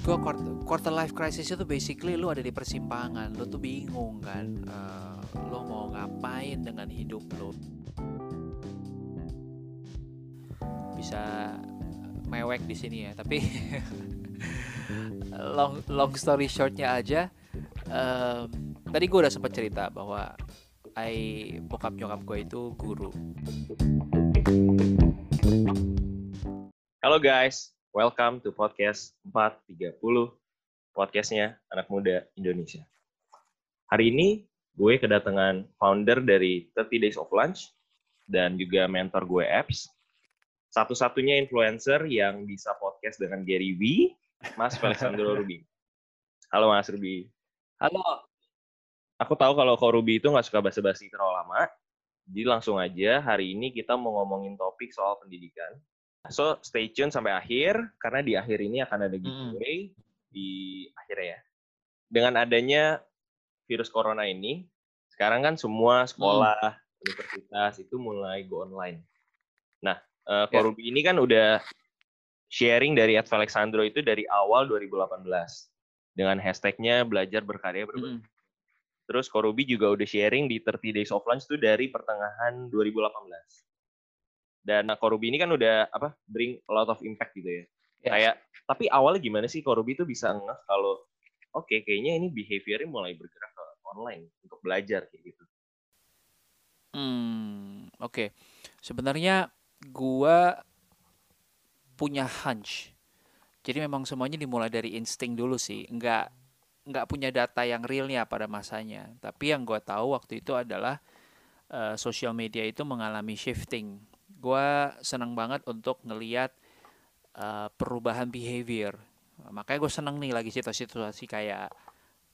gua quarter, quarter life crisis itu basically lu ada di persimpangan lu tuh bingung kan uh, lu mau ngapain dengan hidup lu? Bisa mewek di sini ya tapi long long story shortnya aja um, tadi gue udah sempat cerita bahwa I bokap nyokap gue itu guru. Halo guys, welcome to podcast 430, podcastnya anak muda Indonesia. Hari ini gue kedatangan founder dari 30 Days of Lunch dan juga mentor gue apps. Satu-satunya influencer yang bisa podcast dengan Gary V, Mas Alexandro Ruby. Halo Mas Ruby. halo Aku tahu kalau kau Ruby itu nggak suka basa-basi terlalu lama, jadi langsung aja hari ini kita mau ngomongin topik soal pendidikan. So stay tune sampai akhir karena di akhir ini akan ada giveaway di akhirnya ya. Dengan adanya virus corona ini, sekarang kan semua sekolah, universitas itu mulai go online. Nah, uh. Korubi ini kan udah sharing dari Ed Alexandro itu dari awal 2018 dengan hashtagnya belajar berkarya berbagi. Mm-mm. Terus Korubi juga udah sharing di 30 Days of Lunch itu dari pertengahan 2018. Dan Korubi ini kan udah apa bring a lot of impact gitu ya. Ya. Kayak tapi awalnya gimana sih Korubi itu bisa ngeh kalau oke kayaknya ini behaviornya mulai bergerak ke online untuk belajar kayak gitu. Hmm, oke. Sebenarnya gua punya hunch. Jadi memang semuanya dimulai dari insting dulu sih. Nggak nggak punya data yang realnya pada masanya. Tapi yang gua tahu waktu itu adalah eh, sosial media itu mengalami shifting. Gua senang banget untuk ngeliat eh, perubahan behavior. Makanya gue seneng nih lagi situasi-situasi kayak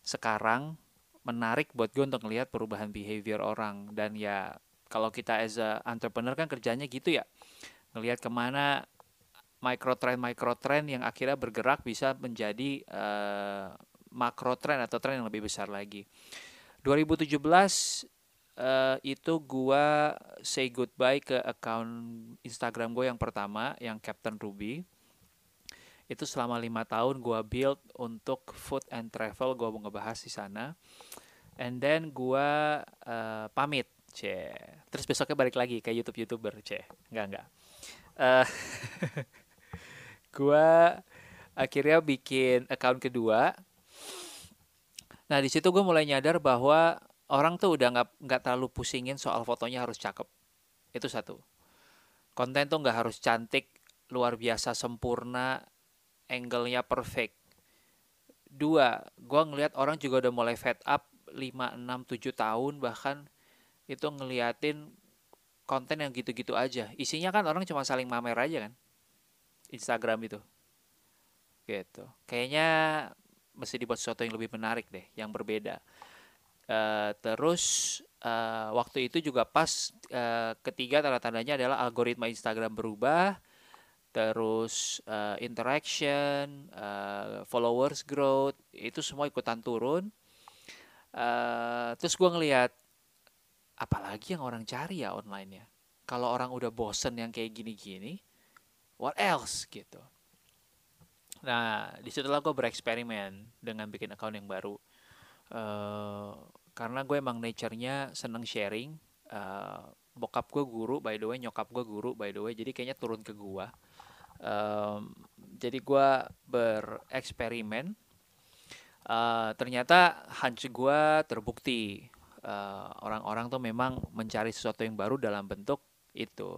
sekarang menarik buat gue untuk ngelihat perubahan behavior orang. Dan ya kalau kita as a entrepreneur kan kerjanya gitu ya. Ngelihat ke mana micro trend micro trend yang akhirnya bergerak bisa menjadi eh, makro trend atau trend yang lebih besar lagi. 2017 eh, itu gua say goodbye ke account Instagram gue yang pertama yang Captain Ruby. Itu selama lima tahun gua build untuk food and travel gua mau ngebahas di sana. And then gua eh, pamit c terus besoknya balik lagi ke YouTube youtuber c nggak nggak. Eh, gua akhirnya bikin account kedua. Nah di situ gue mulai nyadar bahwa orang tuh udah nggak nggak terlalu pusingin soal fotonya harus cakep. Itu satu. Konten tuh nggak harus cantik luar biasa sempurna angle-nya perfect. Dua gue ngelihat orang juga udah mulai fed up 5, 6, 7 tahun bahkan itu ngeliatin konten yang gitu-gitu aja. Isinya kan orang cuma saling mamer aja kan Instagram itu. Gitu. Kayaknya mesti dibuat sesuatu yang lebih menarik deh yang berbeda Eh, terus eh, waktu itu juga pas eh, ketiga tanda-tandanya adalah algoritma Instagram berubah terus eh, interaction, eh, followers growth itu semua ikutan turun. Eh, terus gue ngelihat apalagi yang orang cari ya online ya. Kalau orang udah bosen yang kayak gini-gini, what else gitu. Nah, di situlah gue bereksperimen dengan bikin account yang baru. Eh karena gue emang nature-nya seneng sharing. eh bokap gue guru, by the way, nyokap gue guru, by the way. Jadi kayaknya turun ke gue. Em, jadi gue bereksperimen. Eh, ternyata hunch gue terbukti. Orang-orang tuh memang mencari sesuatu yang baru dalam bentuk itu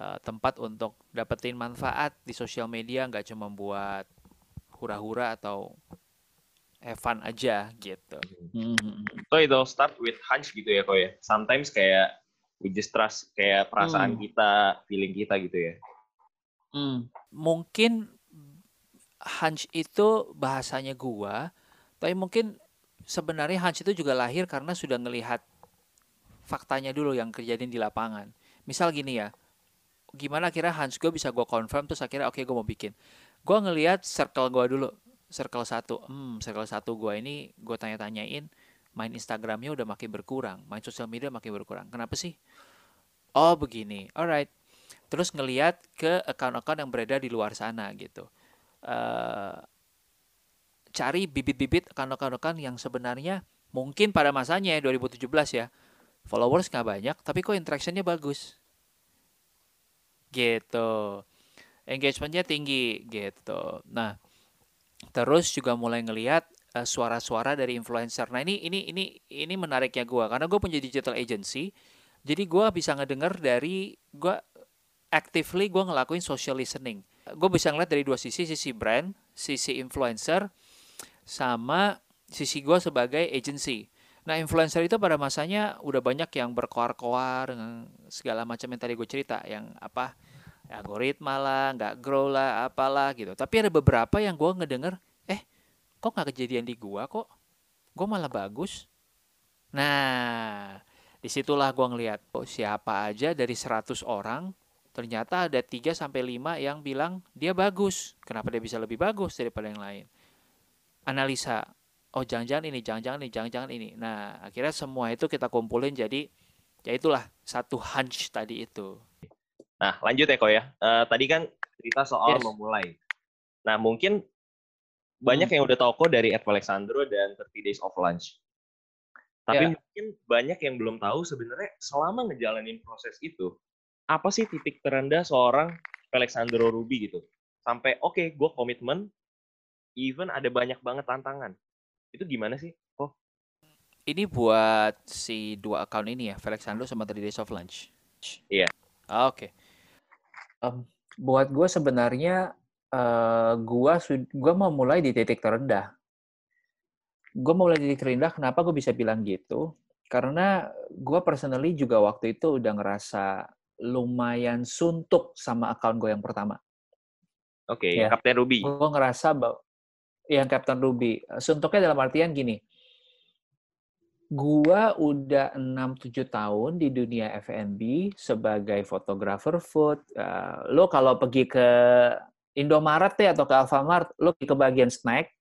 Eh, tempat untuk dapetin manfaat di sosial media nggak cuma buat hura-hura atau have fun aja gitu. So it all start with hunch gitu ya kok ya. Sometimes kayak we just trust kayak perasaan Hmm. kita, feeling kita gitu ya. Mungkin hunch itu bahasanya gua, tapi mungkin sebenarnya hunch itu juga lahir karena sudah ngelihat faktanya dulu yang kejadian di lapangan. Misal gini ya, gimana akhirnya hunch gue bisa gue confirm terus akhirnya oke gue mau bikin. Gue ngelihat circle gua dulu, circle satu, hmm, circle satu gua ini gue tanya-tanyain main Instagramnya udah makin berkurang, main sosial media makin berkurang. Kenapa sih? Oh begini, alright. Terus ngeliat ke account-account yang beredar di luar sana gitu. Eh cari bibit-bibit rekan-rekan yang sebenarnya mungkin pada masanya ya 2017 ya followers nggak banyak tapi kok interactionnya bagus gitu engagementnya tinggi gitu nah terus juga mulai ngelihat uh, suara-suara dari influencer. Nah ini ini ini ini menariknya gue karena gue punya digital agency. Jadi gue bisa ngedenger dari gue actively gue ngelakuin social listening. Gue bisa ngeliat dari dua sisi sisi brand sisi influencer sama sisi gue sebagai agency. Nah, influencer itu pada masanya udah banyak yang berkoar-koar dengan segala macam yang tadi gue cerita, yang apa algoritma lah, nggak grow lah, apalah gitu. Tapi ada beberapa yang gue ngedenger, eh, kok nggak kejadian di gue kok? Gue malah bagus. Nah, di situlah gue ngeliat, oh, siapa aja dari 100 orang, ternyata ada 3 sampai 5 yang bilang dia bagus. Kenapa dia bisa lebih bagus daripada yang lain? Analisa, oh jangan-jangan ini, jangan-jangan ini, jangan-jangan ini. Nah, akhirnya semua itu kita kumpulin jadi ya itulah satu hunch tadi itu. Nah, lanjut ya kok ya. Uh, tadi kan cerita soal yes. memulai. Nah, mungkin banyak hmm. yang udah tahu kok dari Ed Alexandro dan 30 Days of Lunch. Tapi yeah. mungkin banyak yang belum tahu sebenarnya selama ngejalanin proses itu, apa sih titik terendah seorang Alexandro Ruby gitu? Sampai oke, okay, gue komitmen, even ada banyak banget tantangan. Itu gimana sih? Oh. Ini buat si dua account ini ya, Felix Sando sama Three Days of Lunch. Iya. Ah, oke. Okay. Um, buat gue sebenarnya uh, gue gua mau mulai di titik terendah. Gue mau mulai di titik terendah. Kenapa gue bisa bilang gitu? Karena gue personally juga waktu itu udah ngerasa lumayan suntuk sama account gue yang pertama. Oke, okay, ya. Kapten Ruby. Gue ngerasa bahwa yang Captain Ruby. Suntuknya dalam artian gini, gua udah 6-7 tahun di dunia F&B sebagai fotografer food. Uh, lo kalau pergi ke Indomaret ya atau ke Alfamart, lo ke bagian snack,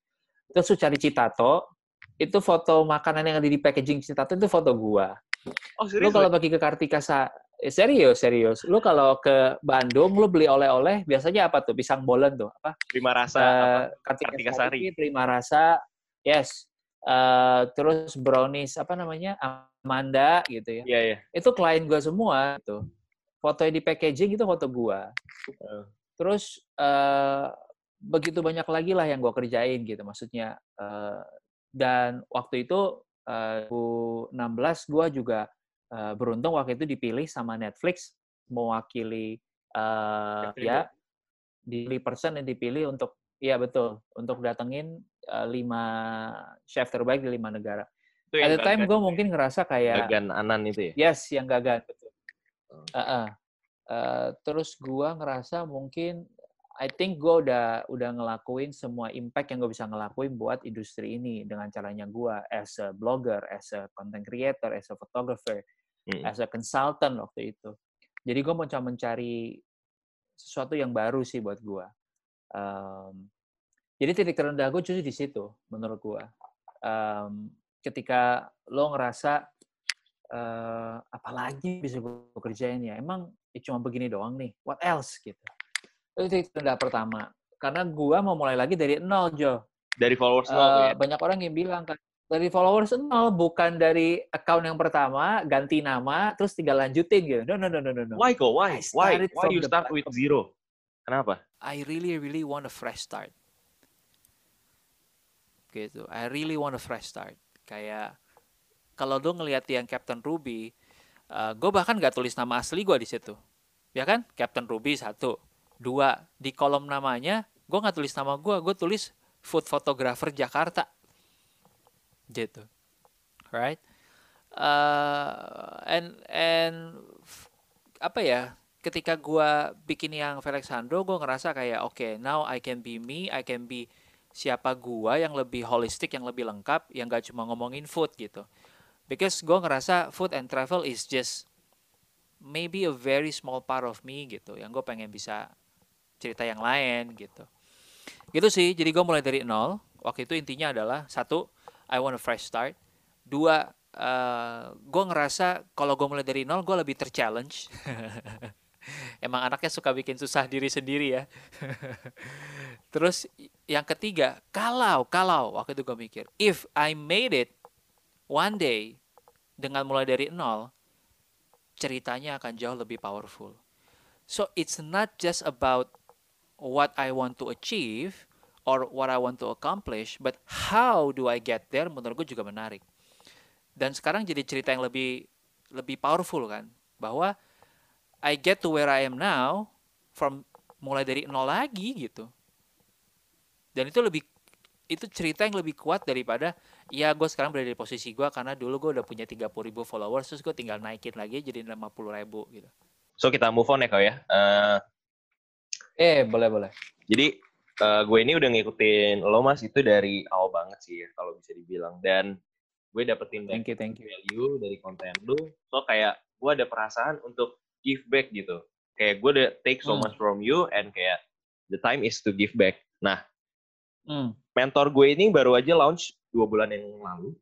terus lo cari Citato, itu foto makanan yang ada di packaging Citato itu foto gua. Oh, serius? Lo kalau pergi ke Kartika Sa Eh, serius, serius. Lu kalau ke Bandung, lu beli oleh-oleh, biasanya apa tuh? Pisang bolen tuh, apa? Prima rasa, uh, Kartika, Kartika Sari. Prima rasa, yes. Uh, terus brownies, apa namanya? Amanda, gitu ya. Iya, yeah, iya. Yeah. Itu klien gua semua, tuh. Foto di packaging itu foto gua. Uh. Terus, uh, begitu banyak lagi lah yang gua kerjain, gitu. Maksudnya, uh, dan waktu itu, uh, 2016, gua juga uh, beruntung waktu itu dipilih sama Netflix mewakili uh, ya di persen yang dipilih untuk ya betul untuk datengin lima chef terbaik di lima negara. Itu At the time gue mungkin ngerasa kayak Gagan Anan itu ya. Yes, yang Gagan betul. Uh, uh. Uh, terus gue ngerasa mungkin I think gue udah udah ngelakuin semua impact yang gue bisa ngelakuin buat industri ini dengan caranya gue as a blogger, as a content creator, as a photographer, hmm. as a consultant waktu itu. Jadi gue mau coba mencari sesuatu yang baru sih buat gue. Um, jadi titik terendah gue justru di situ menurut gue. Um, ketika lo ngerasa uh, apalagi bisa gue kerjain ya, emang ya cuma begini doang nih, what else gitu. Itu titik terendah pertama. Karena gue mau mulai lagi dari nol, Jo. Dari followers uh, ya? Banyak orang yang bilang kan, dari followers nol bukan dari account yang pertama ganti nama terus tinggal lanjutin gitu. No no no no no. Why go? Why? Why? Why you start with zero? Kenapa? I really really want a fresh start. Gitu. I really want a fresh start. Kayak kalau lo ngelihat yang Captain Ruby, uh, gue bahkan gak tulis nama asli gue di situ. Ya kan? Captain Ruby satu, dua di kolom namanya gue nggak tulis nama gue, gue tulis food photographer Jakarta gitu right uh, and and apa ya ketika gue bikin yang Felixandro gue ngerasa kayak oke okay, now I can be me I can be siapa gue yang lebih holistik yang lebih lengkap yang gak cuma ngomongin food gitu because gue ngerasa food and travel is just maybe a very small part of me gitu yang gue pengen bisa cerita yang lain gitu gitu sih jadi gue mulai dari nol waktu itu intinya adalah satu I want a fresh start. Dua, uh, gue ngerasa kalau gue mulai dari nol, gue lebih terchallenge. Emang anaknya suka bikin susah diri sendiri ya. Terus yang ketiga, kalau kalau waktu itu gue mikir, if I made it one day dengan mulai dari nol, ceritanya akan jauh lebih powerful. So it's not just about what I want to achieve or what I want to accomplish, but how do I get there menurut gue juga menarik. Dan sekarang jadi cerita yang lebih lebih powerful kan, bahwa I get to where I am now from mulai dari nol lagi gitu. Dan itu lebih itu cerita yang lebih kuat daripada ya gue sekarang berada di posisi gue karena dulu gue udah punya 30 ribu followers terus gue tinggal naikin lagi jadi 50 ribu gitu. So kita move on ya kau ya. Uh, eh boleh boleh. Jadi uh, gue ini udah ngikutin lo mas itu dari awal banget sih ya kalau bisa dibilang dan gue dapetin thank you, thank you. value dari konten lu. So kayak gue ada perasaan untuk give back gitu. Kayak gue udah take so hmm. much from you and kayak the time is to give back. Nah, hmm. mentor gue ini baru aja launch dua bulan yang lalu,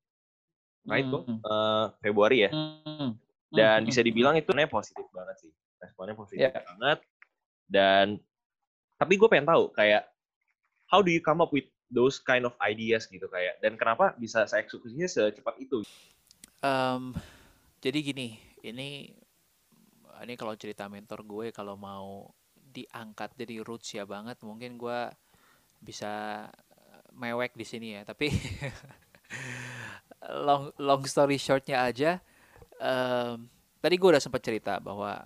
right hmm. Uh, Februari ya. Hmm. Dan hmm. bisa dibilang itu positif banget sih, responnya positif yeah. banget. Dan tapi gue pengen tahu kayak how do you come up with those kind of ideas gitu kayak dan kenapa bisa saya eksekusinya secepat itu? Um, jadi gini, ini ini kalau cerita mentor gue kalau mau diangkat jadi roots ya banget mungkin gue bisa eh, mewek di sini ya. Tapi long long story shortnya aja um, tadi gue udah sempat cerita bahwa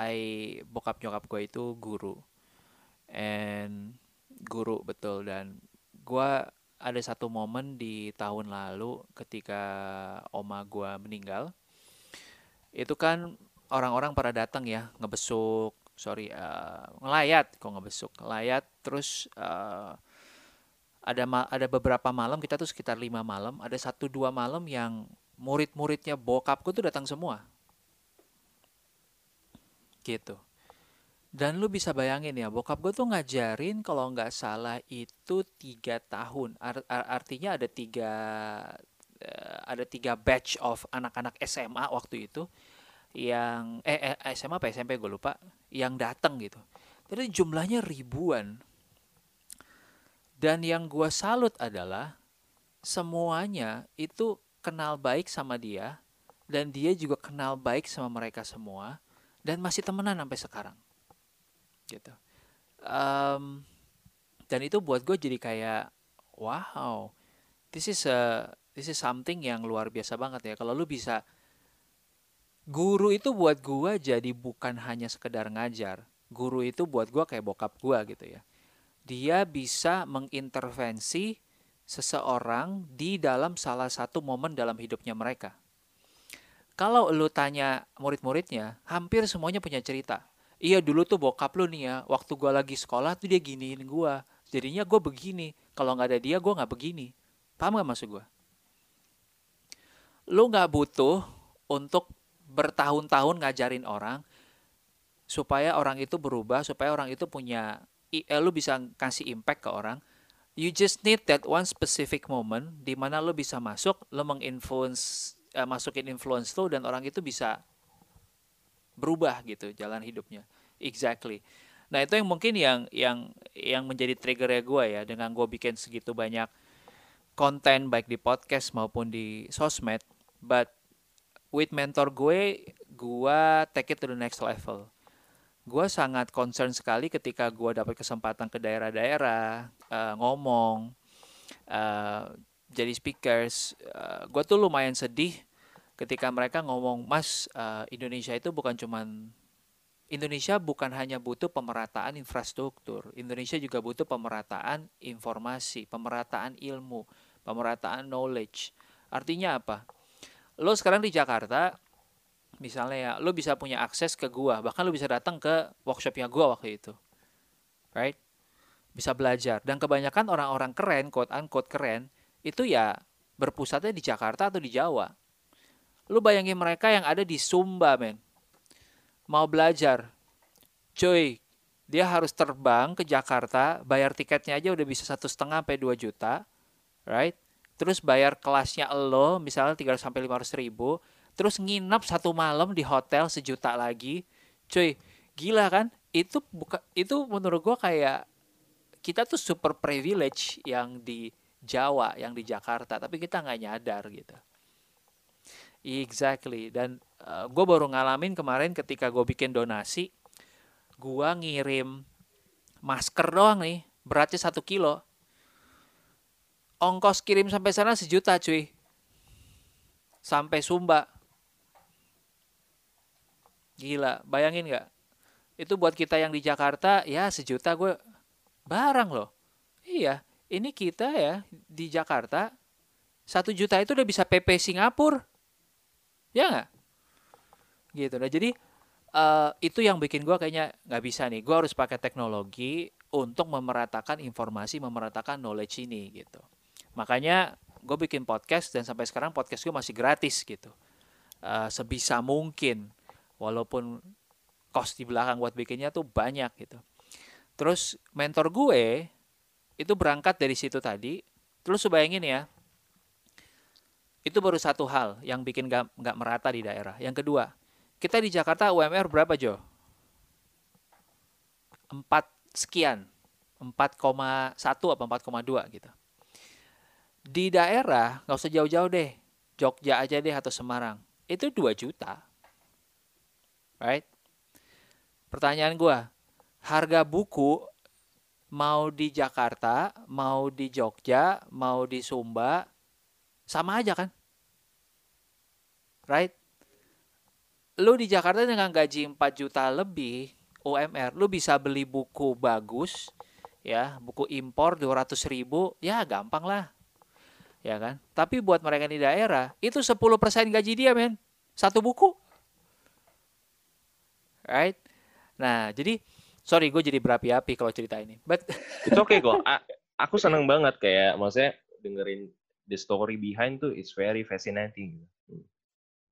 I bokap nyokap gue itu guru. And guru betul. Dan gue ada satu momen di tahun lalu ketika oma gue meninggal. Itu kan orang-orang pada datang ya ngebesuk sorry uh, ngelayat kok ngebesuk. Ngelayat terus uh, ada ma ada beberapa malam kita tuh sekitar lima malam ada satu dua malam yang murid-muridnya bokapku tuh datang semua. Gitu. Dan lu bisa bayangin ya bokap gue tuh ngajarin kalau nggak salah itu tiga tahun. Art artinya ada tiga uh, ada tiga batch of anak-anak SMA waktu itu yang eh, eh SMA apa SMP gue lupa yang datang gitu. Jadi jumlahnya ribuan. Dan yang gue salut adalah semuanya itu kenal baik sama dia dan dia juga kenal baik sama mereka semua dan masih temenan sampai sekarang. Gitu. Um, dan itu buat gue jadi kayak wow, this is a this is something yang luar biasa banget ya. Kalau lu bisa guru itu buat gua jadi bukan hanya sekedar ngajar. Guru itu buat gua kayak bokap gua gitu ya. Dia bisa mengintervensi seseorang di dalam salah satu momen dalam hidupnya mereka. Kalau lu tanya murid-muridnya, hampir semuanya punya cerita. Iya dulu tuh bokap lu nih ya, waktu gua lagi sekolah tuh dia giniin gua. Jadinya gue begini. Kalau nggak ada dia, gue nggak begini. Paham gak maksud gue? Lu nggak butuh untuk bertahun-tahun ngajarin orang supaya orang itu berubah, supaya orang itu punya eh, lu bisa kasih impact ke orang. You just need that one specific moment di mana lu bisa masuk, lu menginfluence uh, masukin influence lu dan orang itu bisa berubah gitu jalan hidupnya. Exactly. Nah, itu yang mungkin yang yang yang menjadi triggernya gue ya dengan gue bikin segitu banyak konten baik di podcast maupun di sosmed, but with mentor gue, gue take it to the next level. Gue sangat concern sekali ketika gue dapat kesempatan ke daerah-daerah uh, ngomong, uh, jadi speakers. Uh, gue tuh lumayan sedih ketika mereka ngomong, Mas, uh, Indonesia itu bukan cuman Indonesia bukan hanya butuh pemerataan infrastruktur, Indonesia juga butuh pemerataan informasi, pemerataan ilmu, pemerataan knowledge. Artinya apa? Lo sekarang di Jakarta misalnya ya lo bisa punya akses ke gua bahkan lo bisa datang ke workshopnya gua waktu itu right? Bisa belajar. Dan kebanyakan orang-orang keren quote unquote keren itu ya berpusatnya di Jakarta atau di Jawa. Lu bayangin mereka yang ada di Sumba men. Mau belajar. Cuy dia harus terbang ke Jakarta bayar tiketnya aja udah bisa satu setengah sampai dua juta right terus bayar kelasnya lo misalnya 300 sampai 500 ribu terus nginep satu malam di hotel sejuta lagi cuy gila kan itu buka itu menurut gua kayak kita tuh super privilege yang di Jawa, yang di Jakarta, tapi kita nggak nyadar gitu. Exactly. Dan uh, gue baru ngalamin kemarin ketika gue bikin donasi, gue ngirim masker doang nih, beratnya satu kilo. Ongkos kirim sampai sana sejuta cuy. Sampai Sumba. Gila, bayangin nggak? Itu buat kita yang di Jakarta, ya sejuta gue barang loh. Iya, ini kita ya di Jakarta, satu juta itu udah bisa PP Singapura. Ya nggak? Gitu. Nah jadi uh, itu yang bikin gue kayaknya nggak bisa nih. Gue harus pakai teknologi untuk memeratakan informasi, memeratakan knowledge ini gitu. Makanya gue bikin podcast dan sampai sekarang podcast gue masih gratis gitu. Uh, sebisa mungkin, walaupun cost di belakang buat bikinnya tuh banyak gitu. Terus mentor gue itu berangkat dari situ tadi. Terus bayangin ya, itu baru satu hal yang bikin gak, gak merata di daerah. Yang kedua, kita di Jakarta UMR berapa Jo? 4 sekian. 4,1 apa 4,2 gitu. Di daerah, nggak usah jauh-jauh deh. Jogja aja deh atau Semarang. Itu 2 juta. Right? Pertanyaan gue, harga buku mau di Jakarta, mau di Jogja, mau di Sumba, sama aja kan? Right? Lu di Jakarta dengan gaji 4 juta lebih UMR, lu bisa beli buku bagus, ya, buku impor 200 ribu, ya gampang lah. Ya kan? Tapi buat mereka di daerah, itu 10% gaji dia, men. Satu buku. Right? Nah, jadi sorry gue jadi berapi-api kalau cerita ini. But itu oke okay kok. A aku seneng banget kayak maksudnya dengerin the story behind tuh it's very fascinating.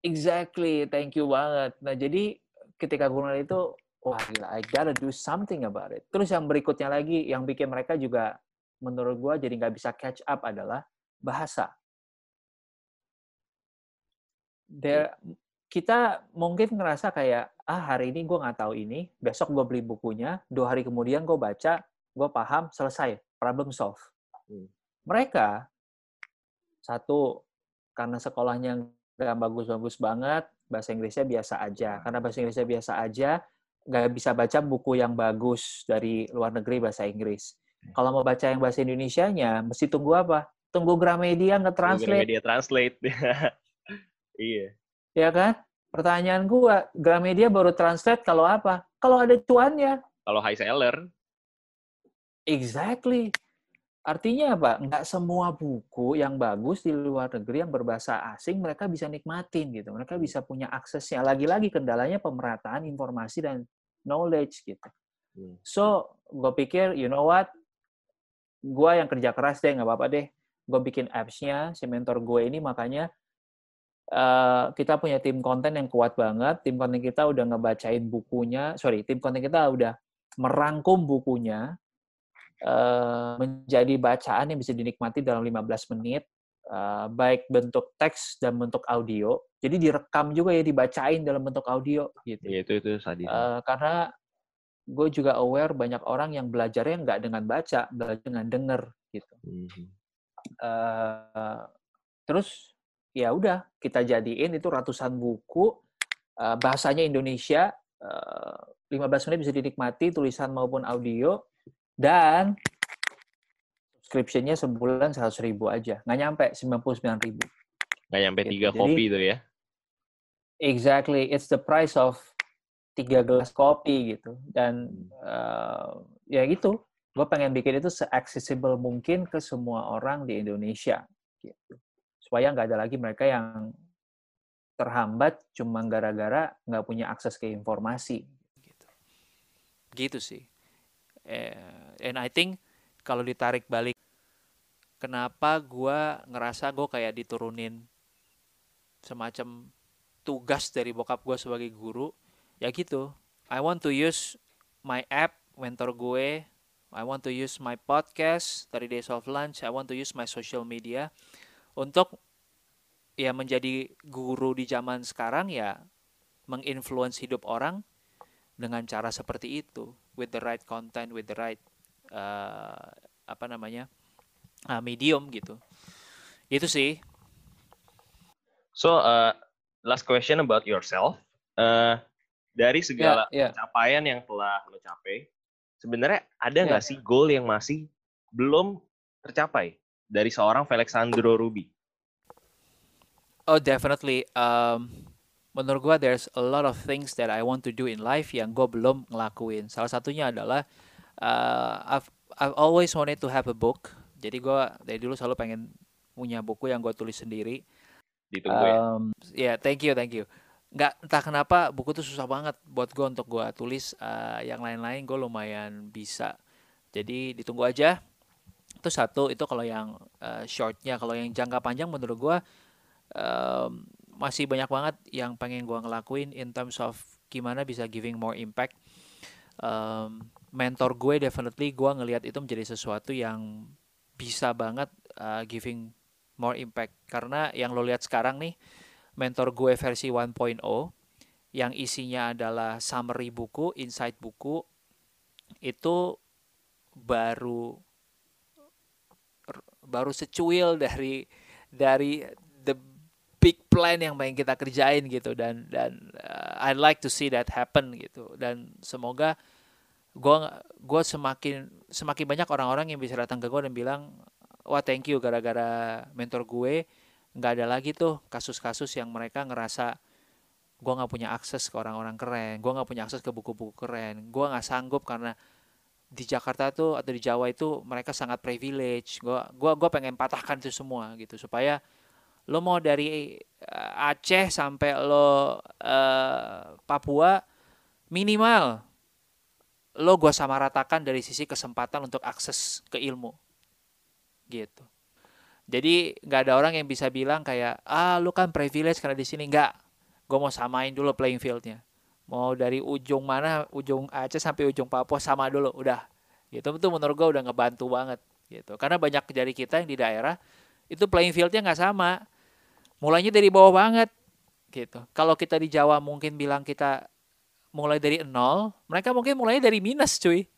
Exactly, thank you banget. Nah jadi ketika gue ngeliat itu, wah gila, I gotta do something about it. Terus yang berikutnya lagi, yang bikin mereka juga menurut gue jadi nggak bisa catch up adalah bahasa. There, kita mungkin ngerasa kayak, ah hari ini gue nggak tahu ini, besok gue beli bukunya, dua hari kemudian gue baca, gue paham, selesai, problem solve. Hmm. Mereka satu, karena sekolahnya nggak bagus-bagus banget, bahasa Inggrisnya biasa aja. Karena bahasa Inggrisnya biasa aja, nggak bisa baca buku yang bagus dari luar negeri bahasa Inggris. Kalau mau baca yang bahasa Indonesia-nya, mesti tunggu apa? Tunggu Gramedia nge-translate. Gramedia translate. iya. Ya kan? Pertanyaan gua, Gramedia baru translate kalau apa? Kalau ada cuannya. Kalau high seller. Exactly. Artinya apa? Nggak semua buku yang bagus di luar negeri yang berbahasa asing mereka bisa nikmatin gitu. Mereka bisa punya aksesnya. Lagi-lagi kendalanya pemerataan informasi dan knowledge gitu. Hmm. So, gue pikir, you know what? Gue yang kerja keras deh, nggak apa-apa deh. Gue bikin apps-nya, si mentor gue ini makanya uh, kita punya tim konten yang kuat banget. Tim konten kita udah ngebacain bukunya, sorry, tim konten kita udah merangkum bukunya, Eh, menjadi bacaan yang bisa dinikmati dalam 15 menit, uh, baik bentuk teks dan bentuk audio. Jadi direkam juga ya, dibacain dalam bentuk audio gitu. Ya, itu itu sadis. Uh, karena gue juga aware banyak orang yang belajarnya nggak dengan baca, belajar dengan denger gitu. Mm-hmm. Uh, terus ya udah kita jadiin itu ratusan buku uh, bahasanya Indonesia uh, 15 menit bisa dinikmati tulisan maupun audio dan subscription-nya sebulan 100 ribu aja. Nggak nyampe 99 ribu. Nggak nyampe gitu. tiga kopi itu ya? Exactly. It's the price of tiga gelas kopi gitu. Dan uh, ya gitu. Gue pengen bikin itu se-accessible mungkin ke semua orang di Indonesia. Gitu. Supaya nggak ada lagi mereka yang terhambat cuma gara-gara nggak punya akses ke informasi. Gitu, gitu sih. Eh, and I think kalau ditarik balik kenapa gue ngerasa gue kayak diturunin semacam tugas dari bokap gue sebagai guru ya gitu I want to use my app mentor gue I want to use my podcast 30 Days of Lunch. I want to use my social media untuk ya menjadi guru di zaman sekarang ya menginfluence hidup orang dengan cara seperti itu. With the right content with the right uh, apa namanya uh, medium gitu. Itu sih. So uh, last question about yourself. Uh, dari segala yeah, yeah. pencapaian yang telah lo capai sebenarnya ada nggak yeah. sih goal yang masih belum tercapai dari seorang Felixandro Ruby oh definitely. Um, menurut gue there's a lot of things that I want to do in life yang gue belum ngelakuin. Salah satunya adalah uh, I've I've always wanted to have a book. Jadi gue dari dulu selalu pengen punya buku yang gue tulis sendiri. Ditunggu um, ya. Ya yeah, thank you thank you nggak entah kenapa buku itu susah banget buat gue untuk gue tulis uh, yang lain-lain gue lumayan bisa. Jadi ditunggu aja. Itu satu itu kalau yang uh, shortnya. Kalau yang jangka panjang menurut gue um, masih banyak banget yang pengen gue ngelakuin in terms of gimana bisa giving more impact. Um, mentor gue definitely gue ngelihat itu menjadi sesuatu yang bisa banget uh, giving more impact. Karena yang lo lihat sekarang nih mentor gue versi 1.0 yang isinya adalah summary buku, insight buku itu baru baru secuil dari dari the big plan yang pengen kita kerjain gitu. Dan dan uh, I'd like to see that happen gitu. Dan semoga gue gue semakin semakin banyak orang-orang yang bisa datang ke gue dan bilang wah thank you gara-gara mentor gue nggak ada lagi tuh kasus-kasus yang mereka ngerasa gue nggak punya akses ke orang-orang keren gue nggak punya akses ke buku-buku keren gue nggak sanggup karena di Jakarta tuh atau di Jawa itu mereka sangat privilege gue gua gua pengen patahkan itu semua gitu. Supaya lo mau dari uh, Aceh sampai lo uh, Papua minimal lo gue sama ratakan dari sisi kesempatan untuk akses ke ilmu gitu jadi nggak ada orang yang bisa bilang kayak ah lo kan privilege karena di sini. Nggak. Gue mau samain dulu playing fieldnya. Mau dari ujung mana ujung Aceh sampai ujung Papua sama dulu udah. Gitu itu menurut gue udah ngebantu banget gitu. Karena banyak dari kita yang di daerah itu playing fieldnya nggak sama. Mulainya dari bawah banget gitu. Kalau kita di Jawa mungkin bilang kita mulai dari nol, mereka mungkin mulai dari minus, cuy.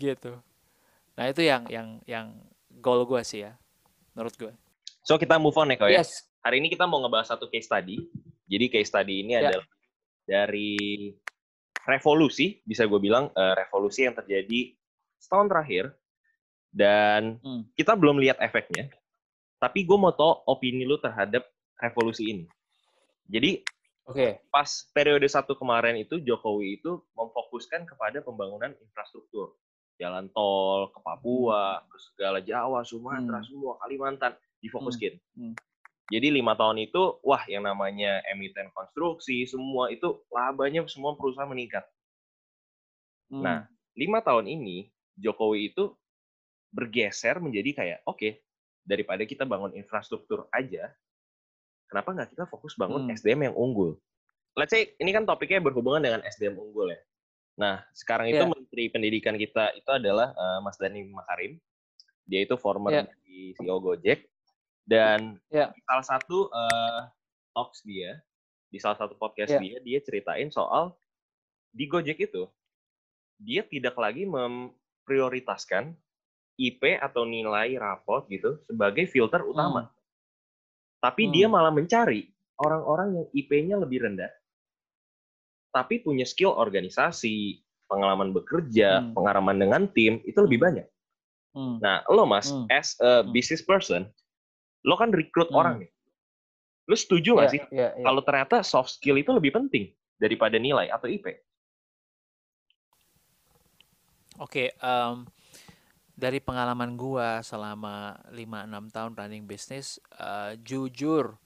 Gitu. Nah, itu yang yang yang goal gue sih ya, menurut gue. So, kita move on ya, kok ya. Yes. Hari ini kita mau ngebahas satu case study. Jadi, case study ini yeah. adalah dari revolusi, bisa gue bilang, uh, revolusi yang terjadi setahun terakhir. Dan hmm. kita belum lihat efeknya. Tapi gue mau tahu opini lu terhadap revolusi ini. Jadi, Oke. Okay. Pas periode satu kemarin itu Jokowi itu memfokuskan kepada pembangunan infrastruktur. Jalan tol ke Papua, ke segala Jawa, Sumatera, hmm. semua Kalimantan difokuskan. Hmm. Hmm. Jadi lima tahun itu, wah yang namanya emiten konstruksi, semua itu labanya semua perusahaan meningkat. Hmm. Nah, lima tahun ini Jokowi itu bergeser menjadi kayak, oke, okay, daripada kita bangun infrastruktur aja, kenapa nggak kita fokus bangun hmm. SDM yang unggul? Let's say ini kan topiknya berhubungan dengan SDM unggul ya. Nah, sekarang itu yeah. Menteri Pendidikan kita itu adalah uh, Mas Dani Makarim. Dia itu former yeah. di CEO Gojek dan yeah. salah satu uh, talks dia di salah satu podcast yeah. dia dia ceritain soal di Gojek itu dia tidak lagi memprioritaskan IP atau nilai rapot gitu sebagai filter utama. Hmm. Tapi hmm. dia malah mencari orang-orang yang IP-nya lebih rendah, tapi punya skill organisasi, pengalaman bekerja, hmm. pengalaman dengan tim itu lebih banyak. Hmm. Nah, lo mas, hmm. as a hmm. business person, lo kan rekrut hmm. orang nih. Lo setuju nggak yeah, sih yeah, yeah. kalau ternyata soft skill itu lebih penting daripada nilai atau IP? Oke, okay, um, dari pengalaman gua selama 5-6 tahun running bisnis uh, jujur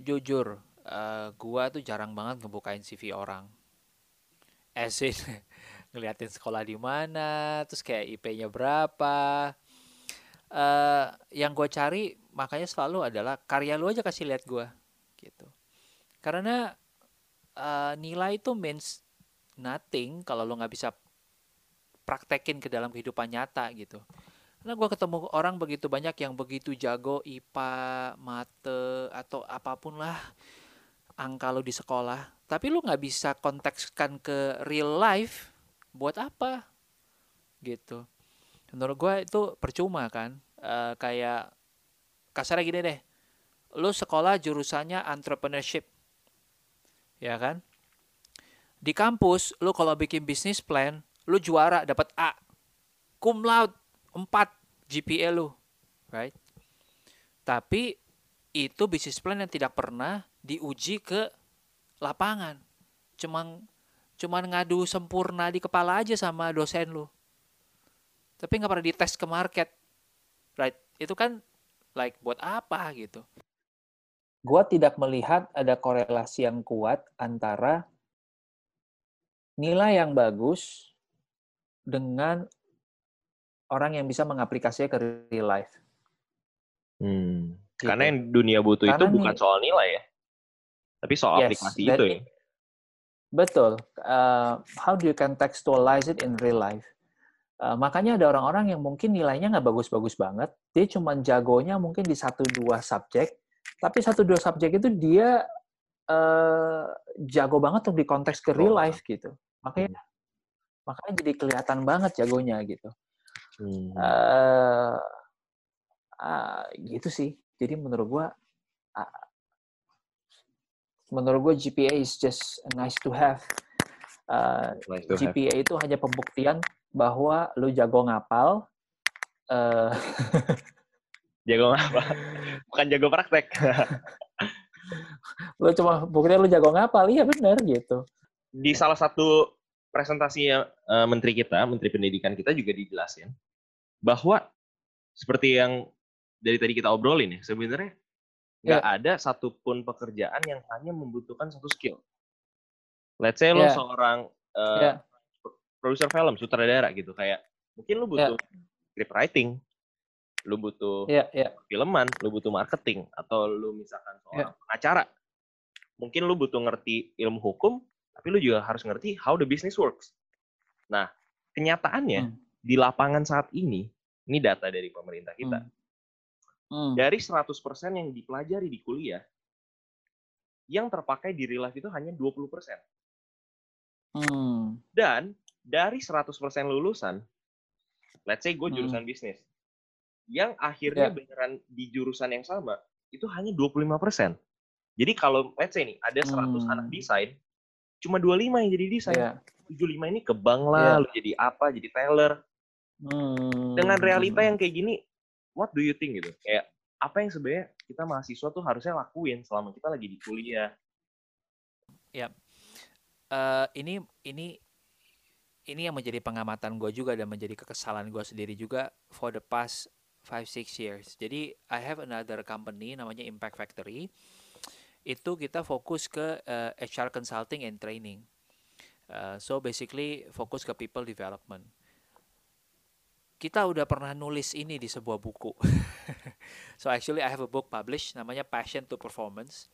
jujur uh, gua tuh jarang banget ngebukain CV orang esin ngeliatin sekolah di mana terus kayak IP-nya berapa uh, yang gue cari makanya selalu adalah karya lu aja kasih lihat gua gitu karena uh, nilai itu means nothing kalau lo nggak bisa praktekin ke dalam kehidupan nyata gitu. Karena gue ketemu orang begitu banyak yang begitu jago IPA, mate, atau apa pun lah angka lo di sekolah. Tapi lo nggak bisa kontekskan ke real life. Buat apa? Gitu. menurut gue itu percuma kan uh, kayak kasarnya gini deh. Lu sekolah jurusannya entrepreneurship. Ya kan? Di kampus lu kalau bikin bisnis plan lu juara dapat A. Cum laude 4 GPA lu right? Tapi itu bisnis plan yang tidak pernah diuji ke lapangan. Cuman cuman ngadu sempurna di kepala aja sama dosen lu tapi nggak pernah dites ke market right itu kan like buat apa gitu gua tidak melihat ada korelasi yang kuat antara nilai yang bagus dengan orang yang bisa mengaplikasinya ke real life. Hmm. Gitu. Karena yang dunia butuh Karena itu bukan soal nilai ya, tapi soal yes, aplikasi itu ya. Betul. Uh, how do you contextualize it in real life? Uh, makanya ada orang-orang yang mungkin nilainya nggak bagus-bagus banget, dia cuma jagonya mungkin di satu dua subjek, tapi satu dua subjek itu dia uh, jago banget untuk di konteks ke real life gitu. Makanya hmm. makanya jadi kelihatan banget jagonya gitu. Hmm. Uh, uh, gitu sih. Jadi menurut gua uh, menurut gua GPA is just nice to have. Uh, nice to GPA have. itu hanya pembuktian bahwa lu jago ngapal. Uh, jago ngapal, bukan jago praktek. lu cuma buktinya lu jago ngapal, iya benar gitu. Di salah satu presentasi uh, menteri kita, menteri pendidikan kita juga dijelasin bahwa seperti yang dari tadi kita obrolin ya, sebenarnya nggak yeah. ada satupun pekerjaan yang hanya membutuhkan satu skill. Let's say yeah. lo seorang uh, yeah produser film, sutradara gitu kayak mungkin lu butuh yeah. script writing, lu butuh yeah, yeah. filman, lu butuh marketing atau lu misalkan seorang yeah. pengacara. Mungkin lu butuh ngerti ilmu hukum, tapi lu juga harus ngerti how the business works. Nah, kenyataannya hmm. di lapangan saat ini, ini data dari pemerintah kita. Hmm. Hmm. Dari 100% yang dipelajari di kuliah, yang terpakai di real life itu hanya 20%. Hmm. Dan dari 100% lulusan, let's say gue hmm. jurusan hmm. bisnis, yang akhirnya yeah. beneran di jurusan yang sama, itu hanya 25%. Jadi kalau let's say nih, ada 100 hmm. anak desain, cuma 25 yang jadi desain. Yeah. 75 ini ke bank lah, yeah. lu jadi apa, jadi teller. Hmm. Dengan realita yang kayak gini, what do you think gitu? Kayak apa yang sebenarnya kita mahasiswa tuh harusnya lakuin selama kita lagi di kuliah? Ya, uh, ini ini ini yang menjadi pengamatan gue juga dan menjadi kekesalan gue sendiri juga for the past 5-6 years. Jadi I have another company namanya Impact Factory. Itu kita fokus ke uh, eh, HR consulting and training. Uh, so basically fokus ke people development. Kita udah pernah nulis ini di sebuah buku. so actually I have a book published namanya Passion to Performance.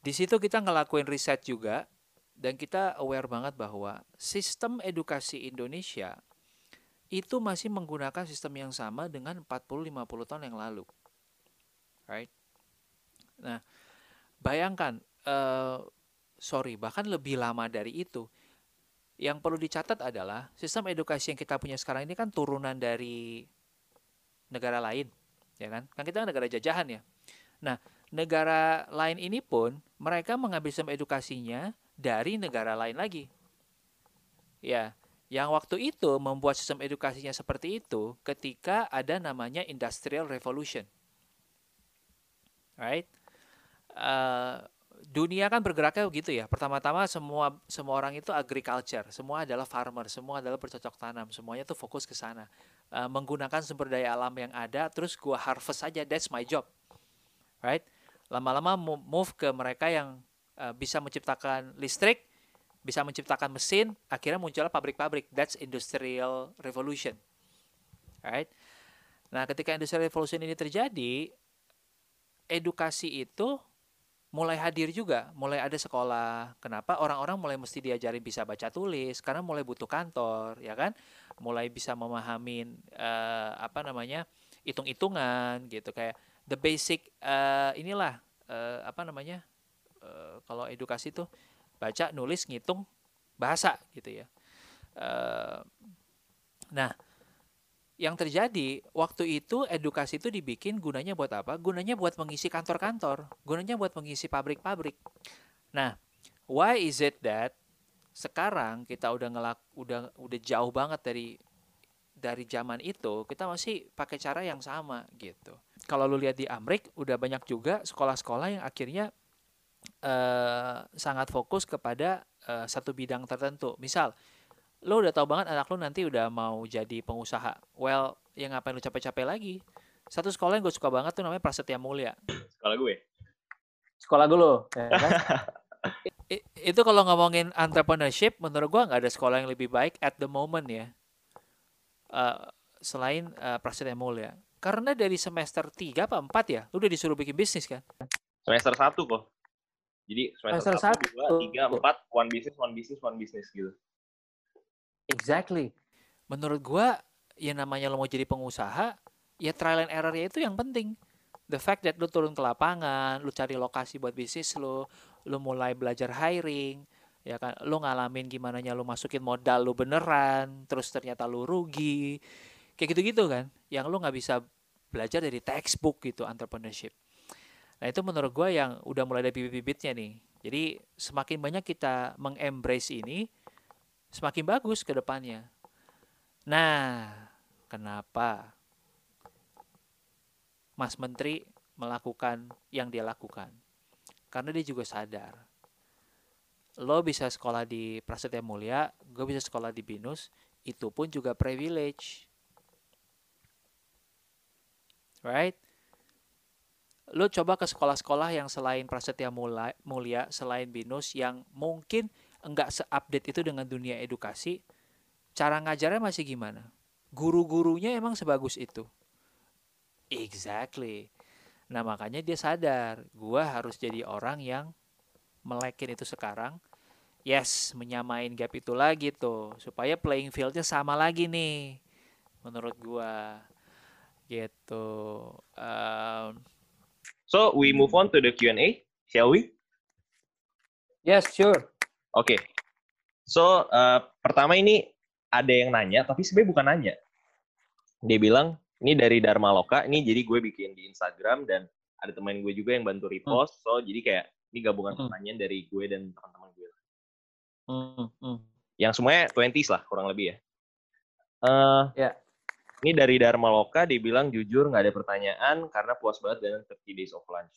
Di situ kita ngelakuin riset juga dan kita aware banget bahwa sistem edukasi Indonesia itu masih menggunakan sistem yang sama dengan 40-50 tahun yang lalu. Right? Nah, bayangkan, uh, sorry, bahkan lebih lama dari itu. Yang perlu dicatat adalah sistem edukasi yang kita punya sekarang ini kan turunan dari negara lain, ya kan? Kan kita negara jajahan ya. Nah, negara lain ini pun mereka mengambil sistem edukasinya dari negara lain lagi. Ya, yang waktu itu membuat sistem edukasinya seperti itu ketika ada namanya Industrial Revolution. Right? Uh, dunia kan bergeraknya begitu ya. Pertama-tama semua semua orang itu agriculture, semua adalah farmer, semua adalah bercocok tanam, semuanya tuh fokus ke sana. Uh, menggunakan sumber daya alam yang ada, terus gua harvest saja, that's my job. Right? Lama-lama move ke mereka yang Eh, bisa menciptakan listrik, bisa menciptakan mesin, akhirnya muncullah pabrik-pabrik. That's industrial revolution. Right? Nah, ketika industrial revolution ini terjadi, edukasi itu mulai hadir juga, mulai ada sekolah. Kenapa? Orang-orang mulai mesti diajarin bisa baca tulis karena mulai butuh kantor, ya kan? Mulai bisa memahami uh, apa namanya? hitung-hitungan gitu kayak the basic uh, inilah uh, apa namanya? Eh, kalau edukasi tuh baca, nulis, ngitung, bahasa gitu ya. Uh, nah, yang terjadi waktu itu edukasi itu dibikin gunanya buat apa? Gunanya buat mengisi kantor-kantor, gunanya buat mengisi pabrik-pabrik. Nah, why is it that sekarang kita udah ngelak udah udah jauh banget dari dari zaman itu kita masih pakai cara yang sama gitu. Kalau lu lihat di Amrik udah banyak juga sekolah-sekolah yang akhirnya uh, sangat fokus kepada uh, satu bidang tertentu. Misal lo udah tahu banget anak lo nanti udah mau jadi pengusaha. Well, ya ngapain lo capek-capek lagi? Satu sekolah yang gue suka banget tuh namanya Prasetya Mulia. Sekolah gue. Sekolah gue ya kan? itu kalau ngomongin entrepreneurship, menurut gue nggak ada sekolah yang lebih baik at the moment ya. Uh, selain uh, Prasetya Mulia. Karena dari semester 3 apa 4 ya, lu udah disuruh bikin bisnis kan? Semester 1 kok. Jadi semester, semester 1, 2, 3, 4, one business, one business, one business gitu. Exactly. Menurut gua yang namanya lo mau jadi pengusaha, ya trial and error ya itu yang penting. The fact that lo turun ke lapangan, lo cari lokasi buat bisnis lo, lo mulai belajar hiring, ya kan, lo ngalamin gimana nya lo masukin modal lo beneran, terus ternyata lo rugi, kayak gitu-gitu kan, yang lo nggak bisa belajar dari textbook gitu entrepreneurship. Nah itu menurut gue yang udah mulai ada bibit-bibitnya nih. Jadi semakin banyak kita mengembrace ini, semakin bagus ke depannya. Nah, kenapa Mas Menteri melakukan yang dia lakukan? Karena dia juga sadar. Lo bisa sekolah di Prasetya Mulia, gue bisa sekolah di Binus, itu pun juga privilege. Right? Lo coba ke sekolah-sekolah yang selain Prasetya Mulia, selain Binus, yang mungkin enggak seupdate itu dengan dunia edukasi, cara ngajarnya masih gimana? Guru-gurunya emang sebagus itu? Exactly. Nah makanya dia sadar, gue harus jadi orang yang melekin itu sekarang. Yes, menyamain gap itu lagi tuh, supaya playing fieldnya sama lagi nih, menurut gue. Gitu. Um, so we move on to the Q&A, shall we? Yes, sure. Oke. Okay. So, uh, pertama ini ada yang nanya, tapi sebenarnya bukan nanya. Dia bilang, ini dari Dharma Loka, ini jadi gue bikin di Instagram dan ada teman gue juga yang bantu repost. Hmm. So, jadi kayak ini gabungan hmm. pertanyaan dari gue dan teman-teman gue. Hmm. Hmm. Yang semuanya 20s lah, kurang lebih ya. Uh, ya. Yeah. Ini dari Dharma Loka, dia bilang jujur nggak ada pertanyaan karena puas banget dengan 30 days of lunch.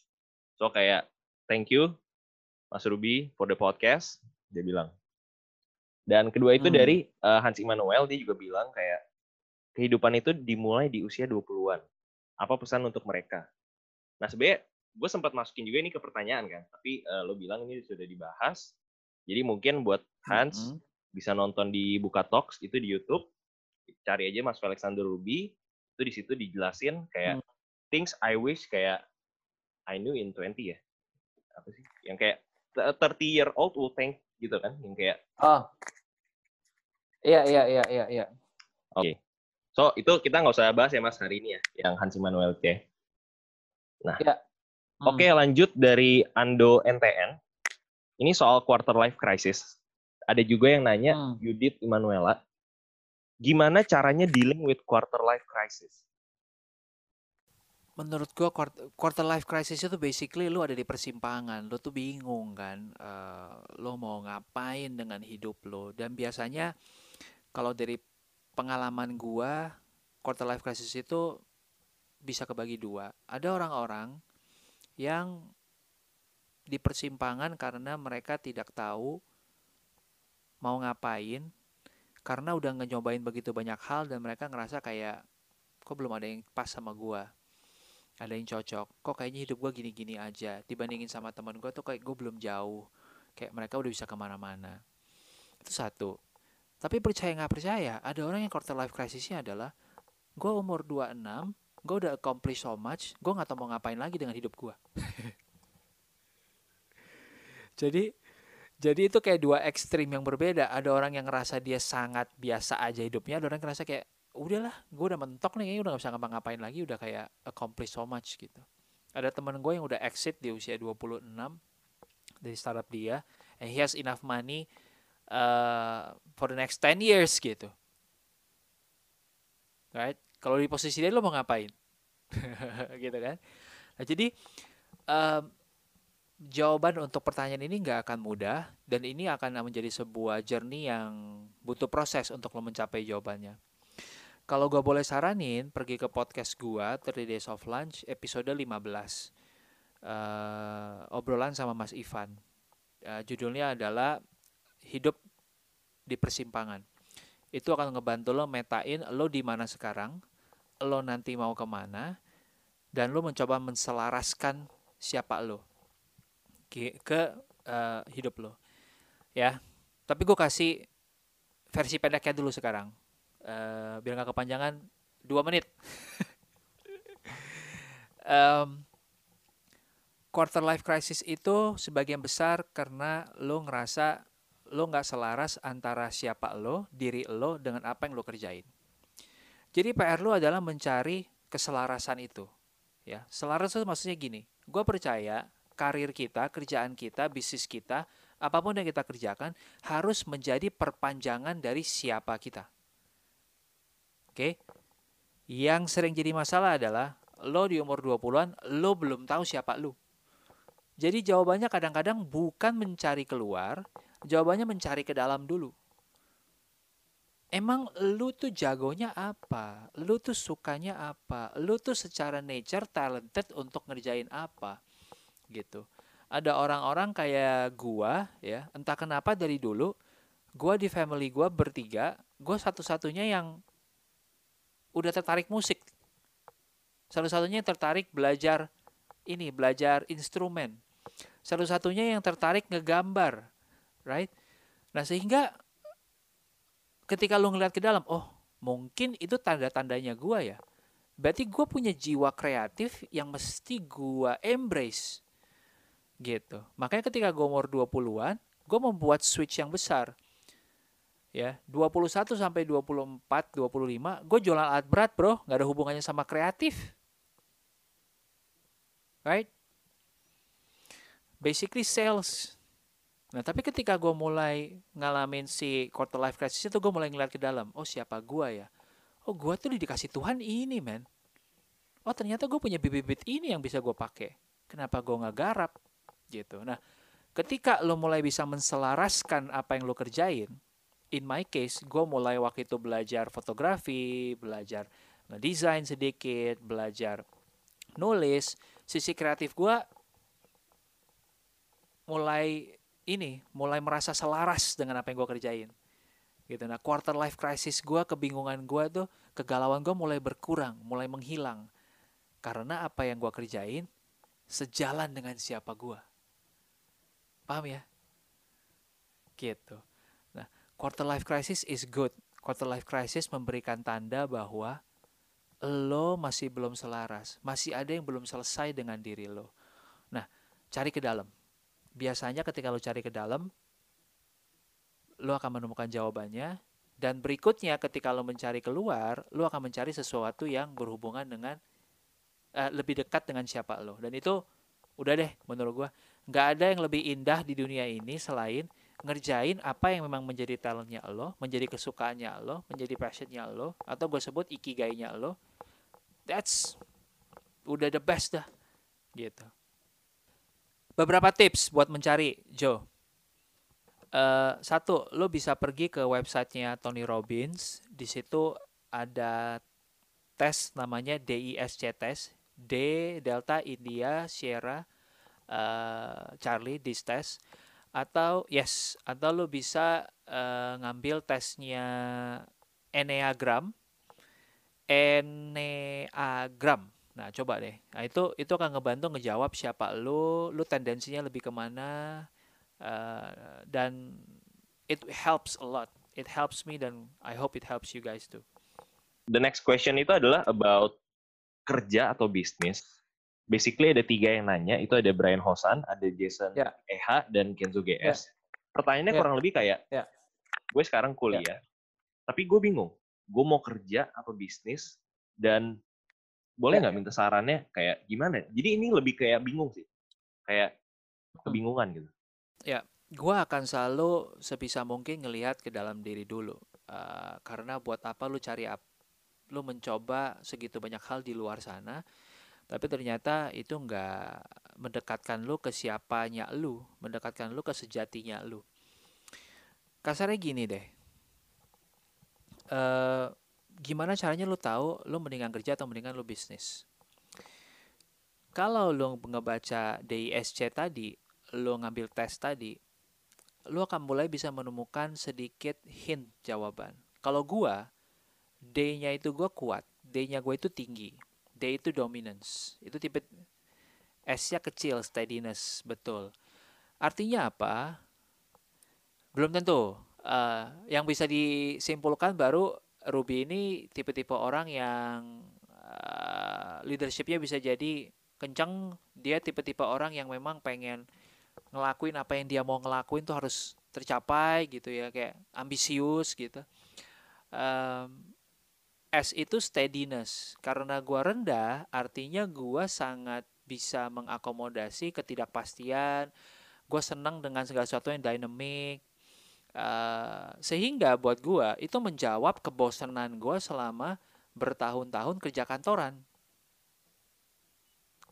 So kayak, thank you Mas Ruby for the podcast dia bilang. Dan kedua itu hmm. dari uh, Hans Immanuel dia juga bilang kayak kehidupan itu dimulai di usia 20-an. Apa pesan untuk mereka? Nah, sebenarnya gue sempat masukin juga ini ke pertanyaan kan, tapi uh, lo bilang ini sudah dibahas. Jadi mungkin buat Hans hmm. bisa nonton di Buka Talks itu di YouTube. Cari aja Mas Alexander Ruby, itu di situ dijelasin kayak hmm. things I wish kayak I knew in 20 ya. Apa sih? Yang kayak 30 year old will thank gitu kan yang kayak oh iya iya iya iya iya oke okay. so itu kita nggak usah bahas ya mas hari ini ya yang Hans Immanuel K nah ya. hmm. oke okay, lanjut dari Ando NTN ini soal quarter life crisis ada juga yang nanya hmm. Immanuela gimana caranya dealing with quarter life crisis menurut gua quarter life crisis itu basically lu ada di persimpangan, lu tuh bingung kan, uh, lu mau ngapain dengan hidup lu dan biasanya kalau dari pengalaman gua quarter life crisis itu bisa kebagi dua. Ada orang-orang yang di persimpangan karena mereka tidak tahu mau ngapain karena udah ngejobain begitu banyak hal dan mereka ngerasa kayak kok belum ada yang pas sama gua ada yang cocok. Kok kayaknya hidup gue gini-gini aja. Dibandingin sama teman gue tuh kayak gue belum jauh. Kayak mereka udah bisa ke mana-mana. Itu satu. Tapi percaya nggak percaya ada orang yang quarter life crisisnya adalah gue umur 26 gue udah accomplish so much gue nggak tahu mau ngapain lagi dengan hidup gue jadi jadi itu kayak dua ekstrim yang berbeda. Ada orang yang ngerasa dia sangat biasa aja hidupnya ada orang yang ngerasa kayak udahlah gue udah mentok nih kayaknya udah gak bisa ngapa-ngapain lagi udah kayak accomplish so much gitu ada teman gue yang udah exit di usia 26 dari startup dia and he has enough money uh, for the next 10 years gitu right Kalau di posisi dia lo mau ngapain? gitu kan? Nah, jadi um, jawaban untuk pertanyaan ini nggak akan mudah dan ini akan menjadi sebuah journey yang butuh proses untuk lo mencapai jawabannya. Kalau gue boleh saranin, pergi ke podcast gue, 30 Days of Lunch, episode 15. Uh, obrolan sama Mas Ivan. Uh, judulnya adalah Hidup di Persimpangan. Itu akan ngebantu lo metain lo di mana sekarang, lo nanti mau ke mana, dan lo mencoba menselaraskan siapa lo ke, ke uh, hidup lo. Ya, tapi gue kasih versi pendeknya dulu sekarang uh, biar nggak kepanjangan dua menit um, quarter life crisis itu sebagian besar karena lo ngerasa lo nggak selaras antara siapa lo, diri lo dengan apa yang lo kerjain. Jadi PR lo adalah mencari keselarasan itu. Ya, selaras itu maksudnya gini. Gue percaya karir kita, kerjaan kita, bisnis kita, apa pun yang kita kerjakan harus menjadi perpanjangan dari siapa kita. Oke. Yang sering jadi masalah adalah lo di umur 20-an lo belum tahu siapa lo. Jadi jawabannya kadang-kadang bukan mencari keluar, jawabannya mencari ke dalam dulu. Emang lu tuh jagonya apa? Lu tuh sukanya apa? Lu tuh secara nature talented untuk ngerjain apa? Gitu. Ada orang-orang kayak gua ya, entah kenapa dari dulu gua di family gua bertiga, gua satu-satunya yang udah tertarik musik. Satu-satunya yang tertarik belajar ini, belajar instrumen. Satu-satunya yang tertarik ngegambar, right? Nah sehingga ketika lu ngeliat ke dalam, oh mungkin itu tanda-tandanya gua ya. Berarti gue punya jiwa kreatif yang mesti gue embrace. Gitu. Makanya ketika gue umur 20-an, gue membuat switch yang besar ya. 21 sampai 24 25 gue jualan alat berat bro. Nggak ada hubungannya sama kreatif. Right? Basically sales. Nah tapi ketika gue mulai ngalamin si quarter life crisis itu gue mulai ngeliat ke dalam oh siapa gue ya? Oh gue tuh dikasih Tuhan ini men oh ternyata gue punya bibit-bibit ini yang bisa gue pakai. Kenapa gue nggak garap? Gitu. Nah ketika lo mulai bisa menselaraskan apa yang lo kerjain in my case, gue mulai waktu itu belajar fotografi, belajar ngedesain sedikit, belajar nulis. Sisi kreatif gue mulai ini, mulai merasa selaras dengan apa yang gue kerjain. Gitu. Nah, quarter life crisis gue, kebingungan gue tuh, kegalauan gue mulai berkurang, mulai menghilang. Karena apa yang gue kerjain sejalan dengan siapa gue. Paham ya? Gitu. Quarter life crisis is good. Quarter life crisis memberikan tanda bahwa lo masih belum selaras, masih ada yang belum selesai dengan diri lo. Nah, cari ke dalam. Biasanya ketika lo cari ke dalam, lo akan menemukan jawabannya. Dan berikutnya ketika lo mencari keluar, lo akan mencari sesuatu yang berhubungan dengan uh, lebih dekat dengan siapa lo. Dan itu udah deh menurut gue. Nggak ada yang lebih indah di dunia ini selain ngerjain apa yang memang menjadi talentnya lo, menjadi kesukaannya lo, menjadi passionnya lo, atau gue sebut ikigainya lo, that's udah the best dah, gitu. Beberapa tips buat mencari Joe. Uh, satu, lo bisa pergi ke websitenya Tony Robbins. Di situ ada tes namanya DISC test, D Delta India Sierra uh, Charlie this test atau yes atau lo bisa uh, ngambil tesnya Enneagram Enneagram nah coba deh. Nah itu itu akan ngebantu ngejawab siapa lo lo tendensinya lebih ke mana uh, dan it helps a lot. It helps me dan I hope it helps you guys too. The next question itu adalah about kerja atau bisnis basically ada tiga yang nanya. Itu ada Brian Hosan, ada Jason yeah. EH, dan Kenzo GS. Yeah. Pertanyaannya yeah. kurang lebih kayak, yeah. gue sekarang kuliah, yeah. tapi gue bingung. Gue mau kerja atau bisnis, dan boleh ya. nggak yeah. minta sarannya kayak gimana? Jadi ini lebih kayak bingung sih. Kayak kebingungan gitu. Ya, gue akan selalu sebisa mungkin ngelihat ke dalam diri dulu. Uh, karena buat apa lu cari up, lu mencoba segitu banyak hal di luar sana, tapi ternyata itu nggak mendekatkan lu ke siapanya lu, mendekatkan lu ke sejatinya lu. Kasarnya gini deh, uh, gimana caranya lu tahu lu mendingan kerja atau mendingan lu bisnis? Kalau lu ngebaca DISC tadi, lu ngambil tes tadi, lu akan mulai bisa menemukan sedikit hint jawaban. Kalau gua, D-nya itu gua kuat, D-nya gua itu tinggi, D itu dominance. Itu tipe S-nya kecil, steadiness, betul. Artinya apa? Belum tentu. Uh, yang bisa disimpulkan baru Ruby ini tipe-tipe orang yang uh, leadershipnya bisa jadi kencang. Dia tipe-tipe orang yang memang pengen ngelakuin apa yang dia mau ngelakuin tuh harus tercapai gitu ya kayak ambisius gitu um, S itu steadiness karena gua rendah artinya gua sangat bisa mengakomodasi ketidakpastian gua senang dengan segala sesuatu yang dynamic uh, sehingga buat gua itu menjawab kebosanan gua selama bertahun-tahun kerja kantoran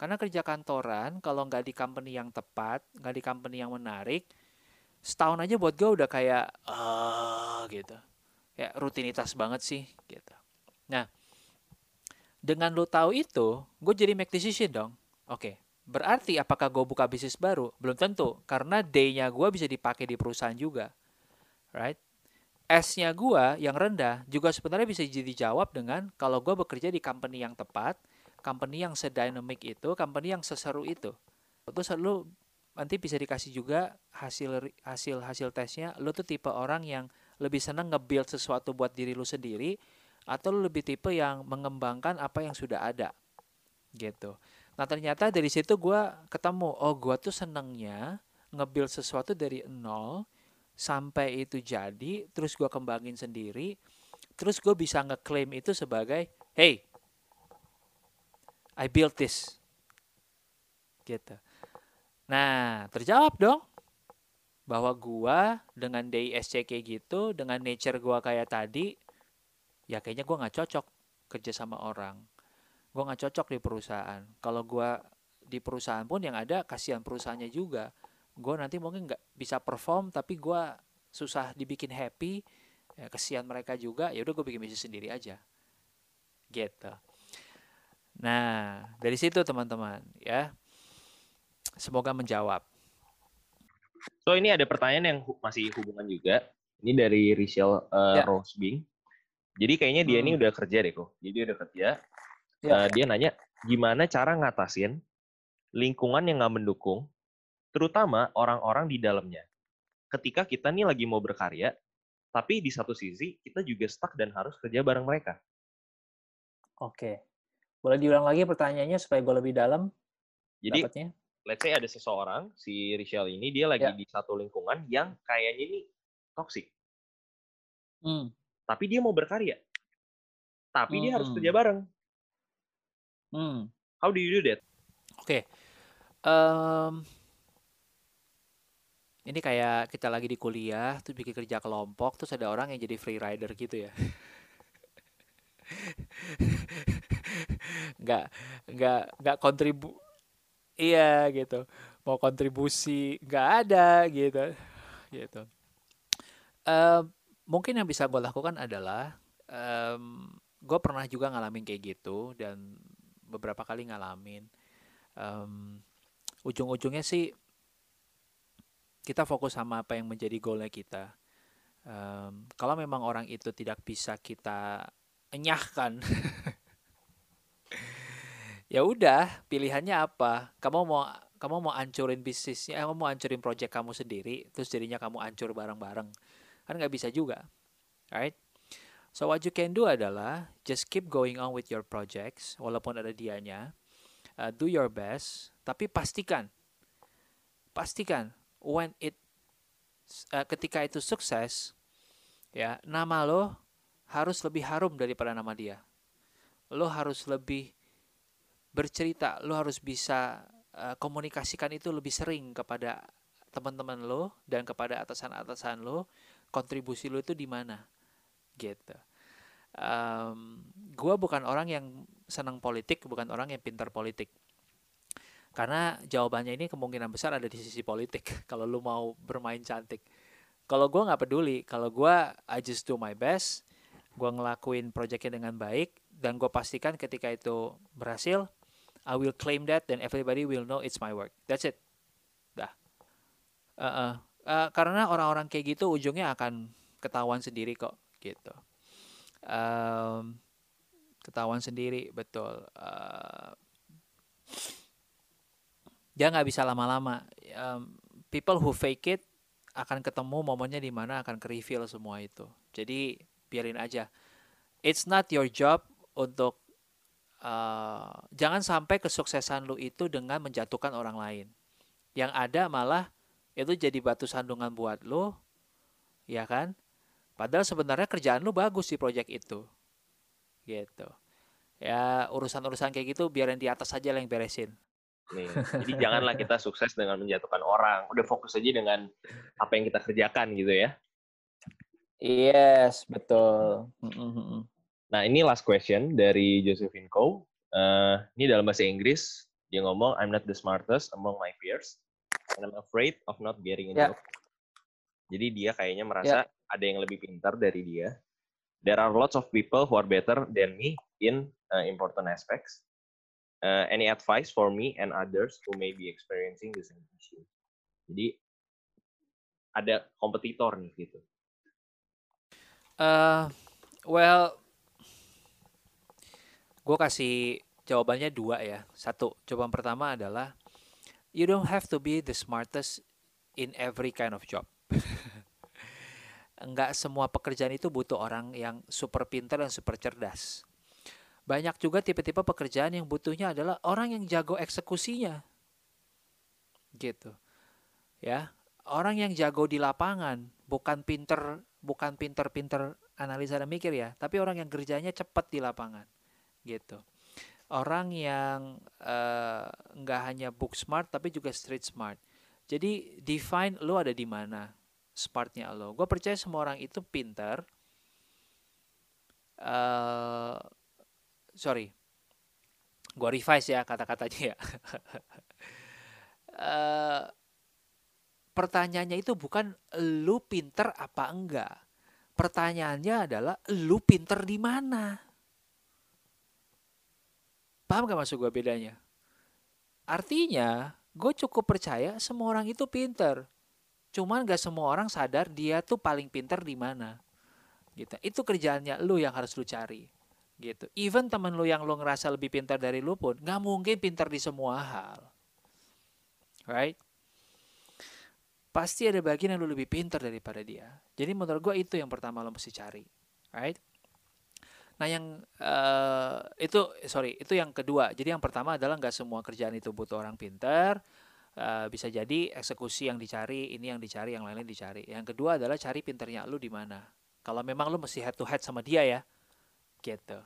karena kerja kantoran, kalau nggak di company yang tepat, nggak di company yang menarik, setahun aja buat gue udah kayak, ah gitu. Ya rutinitas banget sih gitu. Nah, dengan lo tahu itu, gue jadi make decision dong. Oke, berarti apakah gue buka bisnis baru? Belum tentu, karena day-nya gue bisa dipakai di perusahaan juga. Right? S-nya gue yang rendah juga sebenarnya bisa jadi jawab dengan kalau gue bekerja di company yang tepat, company yang sedynamic itu, company yang seseru itu. Terus lu nanti bisa dikasih juga hasil hasil hasil tesnya. Lu tuh tipe orang yang lebih senang nge-build sesuatu buat diri lu sendiri atau lu lebih tipe yang mengembangkan apa yang sudah ada. Gitu. Nah, ternyata dari situ gue ketemu, oh gue tuh senengnya nge-build sesuatu dari nol sampai itu jadi, terus gue kembangin sendiri, terus gue bisa ngeklaim itu sebagai, hey, I built this. Gitu. Nah, terjawab dong bahwa gua dengan DISC kayak gitu, dengan nature gua kayak tadi, ya kayaknya gua nggak cocok kerja sama orang. Gua nggak cocok di perusahaan. Kalau gua di perusahaan pun yang ada kasihan perusahaannya juga. Gua nanti mungkin nggak bisa perform, tapi gua susah dibikin happy. Ya, kasihan mereka juga. Ya udah gue bikin bisnis sendiri aja. Gitu. Nah, dari situ teman-teman ya. Semoga menjawab. So ini ada pertanyaan yang masih hubungan juga. Ini dari Rachel uh, ya. Rosebing. Jadi kayaknya dia hmm. ini udah kerja deh kok. Jadi dia udah kerja. Ya. Uh, dia nanya gimana cara ngatasin lingkungan yang nggak mendukung, terutama orang-orang di dalamnya. Ketika kita nih lagi mau berkarya, tapi di satu sisi kita juga stuck dan harus kerja bareng mereka. Oke. Boleh diulang lagi pertanyaannya supaya gue lebih dalam? Jadi, dapetnya? let's say ada seseorang, si Rachel ini, dia lagi ya. di satu lingkungan yang kayaknya ini toxic. Hmm. Tapi dia mau berkarya. Tapi hmm. dia harus hmm. kerja bareng. Hmm. How do you do that? Oke. Okay. Um, ini kayak kita lagi di kuliah, tuh bikin kerja kelompok, terus ada orang yang jadi free rider gitu ya. nggak nggak nggak kontribu iya gitu mau kontribusi nggak ada gitu gitu uh, mungkin yang bisa gue lakukan adalah um, gue pernah juga ngalamin kayak gitu dan beberapa kali ngalamin. Um, ujung-ujungnya sih kita fokus sama apa yang menjadi goalnya kita. Um, kalau memang orang itu tidak bisa kita enyahkan ya udah pilihannya apa? Kamu mau kamu mau ancurin bisnisnya kamu mau ancurin project kamu sendiri terus jadinya kamu ancur bareng-bareng kan nggak bisa juga right? So what you can do adalah just keep going on with your projects walaupun ada dianya uh, do your best tapi pastikan pastikan when it uh, ketika itu sukses ya nama lo harus lebih harum daripada nama dia. Lo harus lebih bercerita, lo harus bisa uh, komunikasikan itu lebih sering kepada teman-teman lo dan kepada atasan-atasan lo, kontribusi lo itu di mana, gitu. Um, gue bukan orang yang senang politik, bukan orang yang pintar politik. Karena jawabannya ini kemungkinan besar ada di sisi politik. kalau lu mau bermain cantik. Kalau gue nggak peduli, kalau gue I just do my best, gue ngelakuin proyeknya dengan baik, dan gue pastikan ketika itu berhasil, I will claim that dan everybody will know it's my work. That's it. Dah. Uh -uh. Uh, karena orang-orang kayak gitu ujungnya akan ketahuan sendiri kok gitu. Um, ketahuan sendiri betul. Uh, dia nggak bisa lama-lama. Um, people who fake it akan ketemu momennya di mana akan ke reveal semua itu. Jadi biarin aja. It's not your job untuk uh, jangan sampai kesuksesan lu itu dengan menjatuhkan orang lain. Yang ada malah itu jadi batu sandungan buat lu, ya kan? Padahal sebenarnya kerjaan lu bagus di project itu. Gitu. Ya urusan-urusan kayak gitu biarin di atas aja yang beresin. Nih. Jadi janganlah kita sukses dengan menjatuhkan orang. Udah fokus aja dengan apa yang kita kerjakan gitu ya. Yes, betul. Nah, ini last question dari Josephine Coe. Uh, ini dalam bahasa Inggris. Dia ngomong, I'm not the smartest among my peers. And I'm afraid of not getting a yeah. job. Jadi dia kayaknya merasa yeah. ada yang lebih pintar dari dia. There are lots of people who are better than me in uh, important aspects uh, any advice for me and others who may be experiencing the same issue. Jadi ada kompetitor nih gitu. Uh, well, gue kasih jawabannya dua ya. Satu, jawaban pertama adalah you don't have to be the smartest in every kind of job. Enggak semua pekerjaan itu butuh orang yang super pintar dan super cerdas banyak juga tipe-tipe pekerjaan yang butuhnya adalah orang yang jago eksekusinya. Gitu. Ya, orang yang jago di lapangan, bukan pinter, bukan pinter-pinter analisa dan mikir ya, tapi orang yang kerjanya cepat di lapangan. Gitu. Orang yang uh, nggak hanya book smart tapi juga street smart. Jadi define lo ada di mana smartnya lo. Gue percaya semua orang itu pinter. Uh, sorry, gue revise ya kata-katanya ya. uh, pertanyaannya itu bukan lu pinter apa enggak. Pertanyaannya adalah lu pinter di mana. Paham gak maksud gue bedanya? Artinya, gue cukup percaya semua orang itu pinter. Cuman gak semua orang sadar dia tuh paling pinter di mana. Gitu. Itu kerjaannya lu yang harus lu cari gitu. Even temen lu yang lu ngerasa lebih pintar dari lu pun nggak mungkin pintar di semua hal, right? Pasti ada bagian yang lu lebih pintar daripada dia. Jadi menurut gue itu yang pertama lu mesti cari, right? Nah yang uh, itu sorry itu yang kedua. Jadi yang pertama adalah nggak semua kerjaan itu butuh orang pintar. Uh, bisa jadi eksekusi yang dicari, ini yang dicari, yang lain-lain dicari. Yang kedua adalah cari pinternya lu di mana. Kalau memang lu mesti head to head sama dia ya, gitu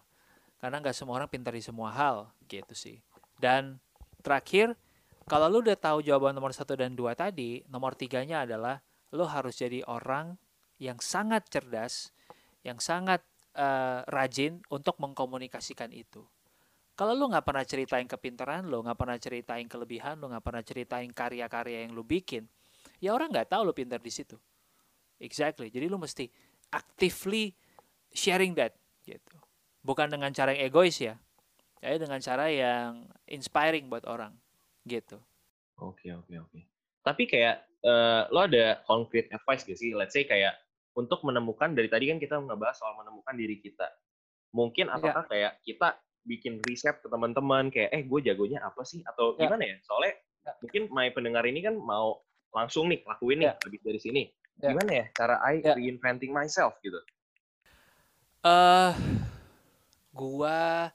karena nggak semua orang pintar di semua hal gitu sih dan terakhir kalau lu udah tahu jawaban nomor satu dan dua tadi nomor tiganya adalah lu harus jadi orang yang sangat cerdas yang sangat uh, rajin untuk mengkomunikasikan itu. Kalau lu nggak pernah ceritain kepintaran lu nggak pernah ceritain kelebihan lu nggak pernah ceritain karya-karya yang lu bikin ya orang nggak tahu lu pintar di situ. Exactly. Jadi lu mesti actively sharing that gitu. Bukan dengan cara yang egois ya tapi dengan cara yang inspiring buat orang gitu. Oke oke oke. Tapi kayak uh, lo ada concrete advice gak sih? Let's say kayak untuk menemukan dari tadi kan kita ngebahas soal menemukan diri kita mungkin iya. apakah ya. kayak kita bikin riset ke teman-teman kayak eh gue jagonya apa sih atau ya. gimana ya soalnya ya. mungkin my pendengar ini kan mau langsung nih lakuin nih ya. lebih dari sini ya. gimana ya cara I ya. reinventing myself gitu uh, gua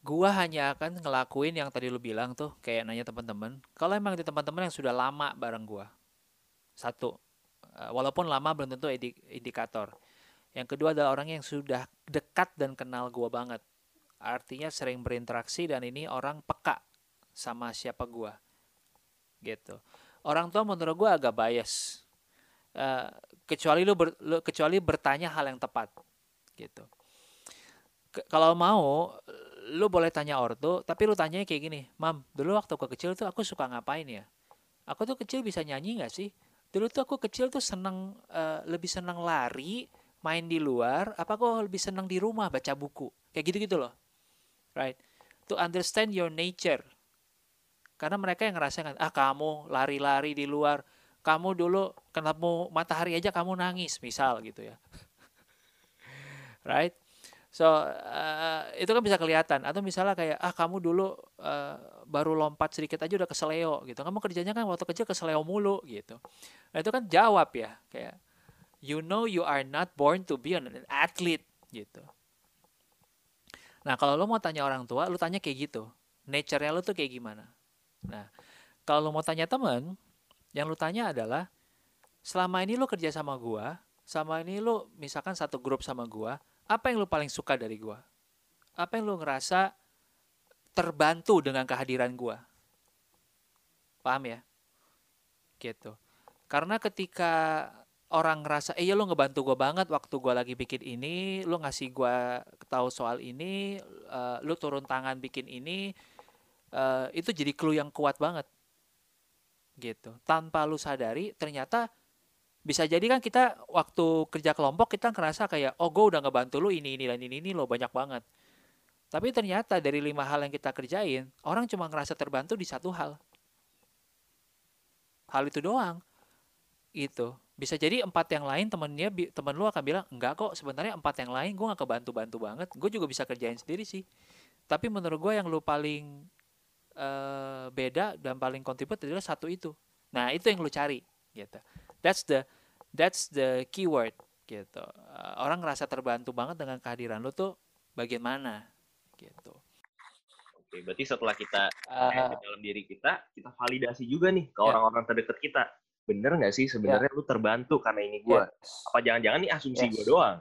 gua hanya akan ngelakuin yang tadi lu bilang tuh kayak nanya teman-teman kalau emang di teman-teman yang sudah lama bareng gua satu eh, walaupun lama belum tentu indikator. Yang kedua adalah orang yang sudah dekat dan kenal gua banget. Artinya sering berinteraksi dan ini orang peka sama siapa gua. Gitu. Orang tua menurut gua agak bias. Uh, kecuali lu, ber, lu kecuali bertanya hal yang tepat. Gitu. Ke- Kalau mau, lu boleh tanya ortu, tapi lu tanyanya kayak gini, Mam, dulu waktu aku kecil tuh aku suka ngapain ya? Aku tuh kecil bisa nyanyi nggak sih? Dulu tuh aku kecil tuh seneng, eh, lebih seneng lari, main di luar, apa aku lebih seneng di rumah baca buku? Kayak gitu-gitu loh. Right? To understand your nature. Karena mereka yang ngerasain kan, ah kamu lari-lari di luar, kamu dulu ketemu matahari aja kamu nangis, misal gitu ya. Right? So, eh, itu kan bisa kelihatan. Atau misalnya kayak, ah kamu dulu eh, baru lompat sedikit aja udah keseleo gitu. Kamu kerjanya kan waktu kecil keseleo mulu gitu. Nah itu kan jawab ya. Kayak, you know you are not born to be an athlete gitu. Nah kalau lo mau tanya orang tua, lo tanya kayak gitu. Nature-nya lo tuh kayak gimana? Nah, kalau lo mau tanya temen, yang lo tanya adalah, selama ini lo kerja sama gua, selama ini lo misalkan satu grup sama gua, apa yang lo paling suka dari gua? Apa yang lo ngerasa terbantu dengan kehadiran gua? Paham ya? Gitu. Karena ketika orang ngerasa, eh ya lo ngebantu gua banget waktu gua lagi bikin ini, lo ngasih gua tahu soal ini, eh, lo turun tangan bikin ini, eh, itu jadi clue yang kuat banget. Gitu. Tanpa lu sadari, ternyata bisa jadi kan kita waktu kerja kelompok kita ngerasa kayak oh gue udah ngebantu lu ini ini dan ini ini lo banyak banget. Tapi ternyata dari lima hal yang kita kerjain orang cuma ngerasa terbantu di satu hal. Hal itu doang. Itu. Bisa jadi empat yang lain temennya temen lu akan bilang enggak kok sebenarnya empat yang lain gue gak kebantu bantu banget. Gue juga bisa kerjain sendiri sih. Tapi menurut gue yang lu paling eh, beda dan paling kontribut adalah satu itu. Nah itu yang lu cari gitu that's the that's the keyword gitu Eh, orang ngerasa terbantu banget dengan kehadiran lu tuh bagaimana gitu Oke, berarti setelah kita Eh, cek di dalam diri kita, kita validasi juga nih ke Ya. orang-orang terdekat kita. Bener nggak sih sebenarnya lu terbantu karena ini gua? yes. Apa jangan-jangan nih asumsi Yes. gua doang?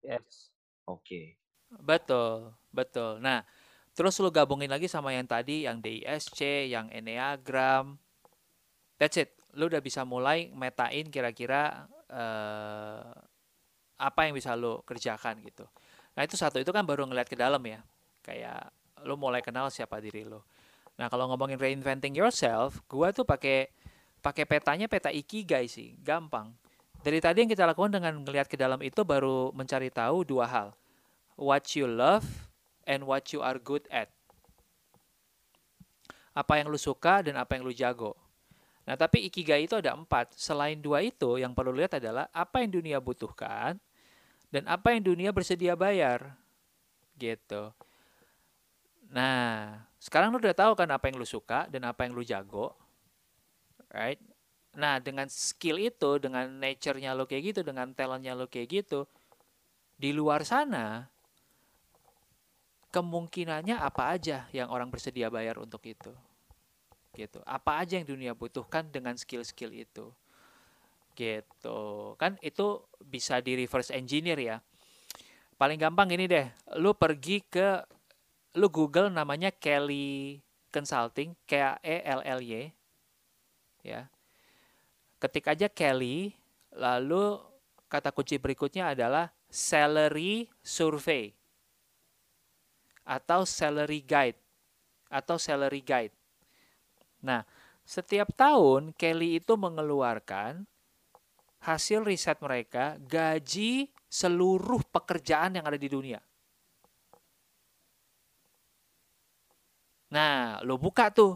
Yes. Oke. Betul, betul. Nah, terus lu gabungin lagi sama yang tadi, yang DISC, yang Enneagram. That's it. Lu udah bisa mulai metain kira-kira eh, apa yang bisa lu kerjakan gitu. Nah, itu satu. Itu kan baru ngeliat ke dalam ya. Kayak lu mulai kenal siapa diri lu. Nah, kalau ngomongin reinventing yourself, gua tuh pakai pakai petanya peta ikigai sih, gampang. Dari tadi yang kita lakukan dengan ngeliat ke dalam itu baru mencari tahu dua hal what you love and what you are good at. Apa yang lu suka dan apa yang lu jago. Nah, tapi ikigai itu ada empat. Selain dua itu, yang perlu lihat adalah apa yang dunia butuhkan dan apa yang dunia bersedia bayar. Gitu. Nah, sekarang lu udah tahu kan apa yang lu suka dan apa yang lu jago. Right? Nah, dengan skill itu, dengan nature-nya lo kayak gitu, dengan talent-nya lo kayak gitu, di luar sana kemungkinannya apa aja yang orang bersedia bayar untuk itu gitu. Apa aja yang dunia butuhkan dengan skill-skill itu? Gitu. Kan itu bisa di reverse engineer ya. Paling gampang ini deh lu pergi ke lu Google namanya Kelly Consulting K E L L Y ya. Ketik aja Kelly lalu kata kunci berikutnya adalah salary survey atau salary guide atau salary guide. Nah, setiap tahun Kelly itu mengeluarkan hasil riset mereka gaji seluruh pekerjaan yang ada di dunia. Nah, lo buka tuh.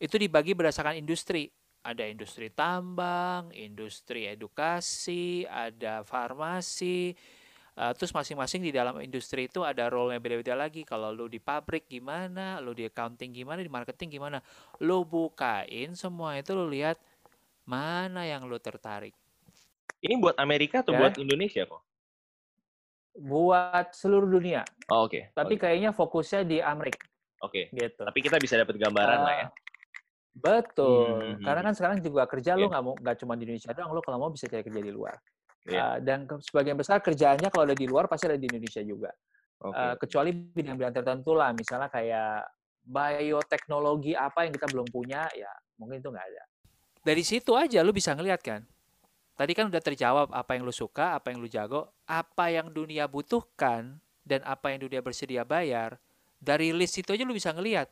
Itu dibagi berdasarkan industri. Ada industri tambang, industri edukasi, ada farmasi, Uh, terus masing-masing di dalam industri itu ada role yang beda-beda lagi. Kalau lu di pabrik gimana, lu di accounting gimana, di marketing gimana. Lu bukain semua itu lu lihat mana yang lu tertarik. Ini buat Amerika atau Ya. buat Indonesia kok? Buat seluruh dunia. Oh, oke. Tapi Oke. kayaknya fokusnya di Amerika Oke. gitu. Tapi kita bisa dapat gambaran lah ya. Eh, Betul. Hmm, Karena kan sekarang juga kerja lu Iya. nggak mau nggak cuma di Indonesia doang, lu kalau mau bisa cari kerja di luar. Iya. Eh, dan ke- sebagian besar kerjaannya kalau ada di luar pasti ada di Indonesia juga. Oke. Eh, kecuali bidang-bidang tertentu lah, misalnya kayak bioteknologi apa yang kita belum punya, ya mungkin itu nggak ada. Dari situ aja lu bisa ngeliat kan. Tadi kan udah terjawab apa yang lu suka, apa yang lu jago, apa yang dunia butuhkan dan apa yang dia bersedia bayar, dari list itu aja lu bisa ngelihat.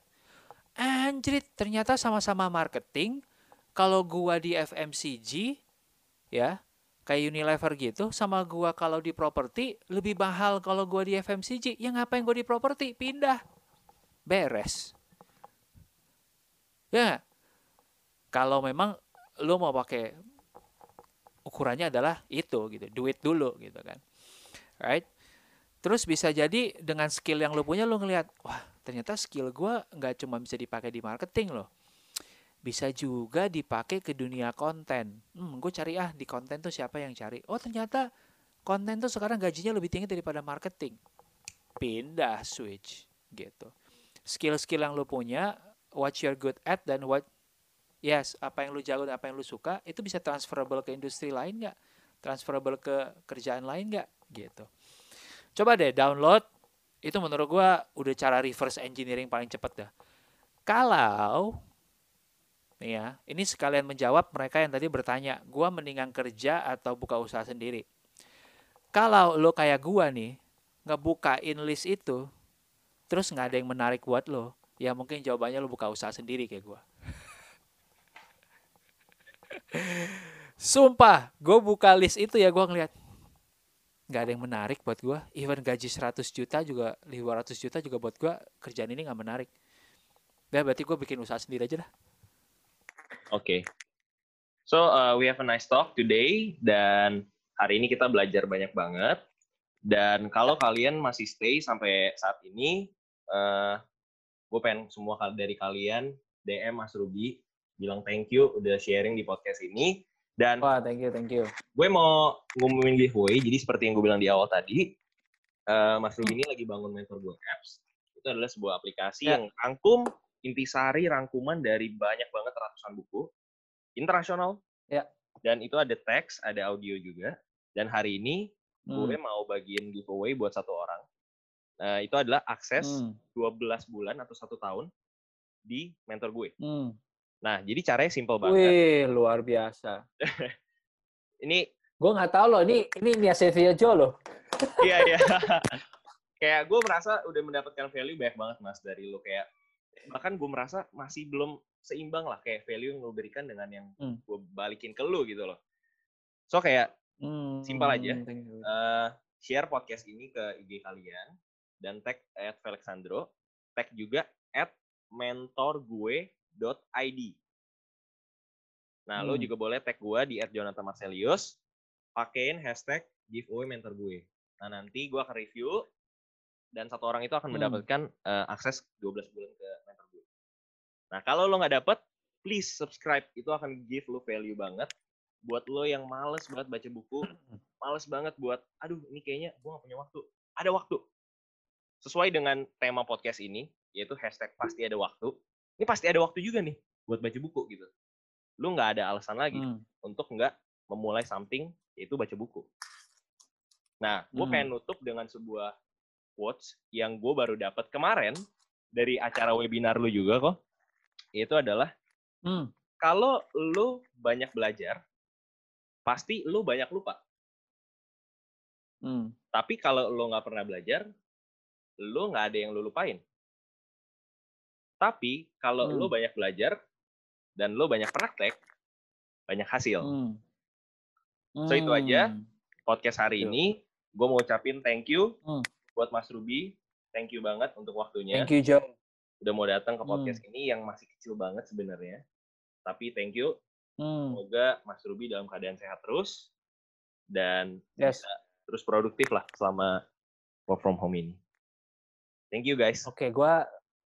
Anjrit, ternyata sama-sama marketing. Kalau gua di FMCG, ya, kayak Unilever gitu, sama gua kalau di properti lebih mahal kalau gua di FMCG. Ya ngapain gua di properti? Pindah. Beres. Ya, kalau memang lu mau pakai ukurannya adalah itu gitu, duit dulu gitu kan. Right? Terus bisa jadi dengan skill yang lu punya lu ngelihat, wah ternyata skill gua nggak cuma bisa dipakai di marketing loh. Bisa juga dipakai ke dunia konten. Hmm, gue cari ah di konten tuh siapa yang cari. Oh ternyata konten tuh sekarang gajinya lebih tinggi daripada marketing. Pindah switch gitu. Skill-skill yang lu punya, what you're good at dan what yes, apa yang lu jago dan apa yang lu suka itu bisa transferable ke industri lain nggak? Transferable ke kerjaan lain nggak? Gitu. Coba deh download. Itu menurut gua udah cara reverse engineering paling cepet dah. Kalau nih ya, ini sekalian menjawab mereka yang tadi bertanya, gua mendingan kerja atau buka usaha sendiri. Kalau lo kayak gua nih, ngebukain list itu, terus nggak ada yang menarik buat lo, ya mungkin jawabannya lo buka usaha sendiri kayak gua. Sumpah, gue buka list itu ya gue ngeliat nggak ada yang menarik buat gue. Even gaji 100 juta juga, 500 juta juga buat gue kerjaan ini nggak menarik. Ya berarti gue bikin usaha sendiri aja lah. Oke. So uh, we have a nice talk today dan hari ini kita belajar banyak banget. Dan kalau kalian masih stay sampai saat ini, uh, gue pengen semua dari kalian DM Mas Ruby bilang thank you udah sharing di podcast ini. Dan Wah, thank you, thank you. gue mau ngumumin giveaway. Jadi seperti yang gue bilang di awal tadi, uh, Mas Ruby ini lagi bangun Mentor Gue Apps. Itu adalah sebuah aplikasi Ya. yang rangkum intisari rangkuman dari banyak banget ratusan buku internasional. Ya. Dan itu ada teks, ada audio juga. Dan hari ini gue Hmm. mau bagiin giveaway buat satu orang. Nah, itu adalah akses Hmm. 12 bulan atau satu tahun di mentor gue. Hmm. Nah, jadi caranya simple banget. Wih, luar biasa. Ini Gue nggak tahu loh, ini ini Nia Sevilla Jo loh. iya iya. kayak gue merasa udah mendapatkan value banyak banget mas dari lo kayak bahkan gue merasa masih belum seimbang lah kayak value yang lo berikan dengan yang Hmm. gue balikin ke lo gitu loh. So kayak Hmm. Simpel aja. eh, share podcast ini ke IG kalian dan tag at Felixandro, tag juga at mentorgue.id. Nah, lo Hmm. juga boleh tag gue di at Jonathan Marcelius, pakein hashtag giveaway mentor gue. Nah, nanti gue akan review dan satu orang itu akan Hmm. mendapatkan eh, akses 12 bulan ke mentor gue. Nah, kalau lo nggak dapet, please subscribe. Itu akan give lo value banget. Buat lo yang males banget baca buku, males banget buat, aduh ini kayaknya gue gak punya waktu. Ada waktu. Sesuai dengan tema podcast ini, yaitu hashtag pasti ada waktu. Ini pasti ada waktu juga nih buat baca buku gitu. Lu nggak ada alasan lagi Hmm. untuk nggak memulai something, yaitu baca buku. Nah, gue Hmm. pengen nutup dengan sebuah quotes yang gue baru dapat kemarin dari acara webinar lu juga kok. Itu adalah, Hmm. kalau lu banyak belajar, pasti lu banyak lupa. Hmm. Tapi kalau lo nggak pernah belajar, lo nggak ada yang lo lupain. Tapi kalau Hmm. lo banyak belajar dan lo banyak praktek, banyak hasil. Hmm. So, itu aja. Hmm. Podcast hari ini, gue mau ucapin thank you Hmm. Buat Mas Ruby. Thank you banget untuk waktunya. Thank you, Joe. Udah mau datang ke Hmm. podcast ini yang masih kecil banget sebenarnya. Tapi thank you. Hmm. Semoga Mas Ruby dalam keadaan sehat terus dan Yes. bisa terus produktif lah selama work from home ini. Thank you guys. Oke, gua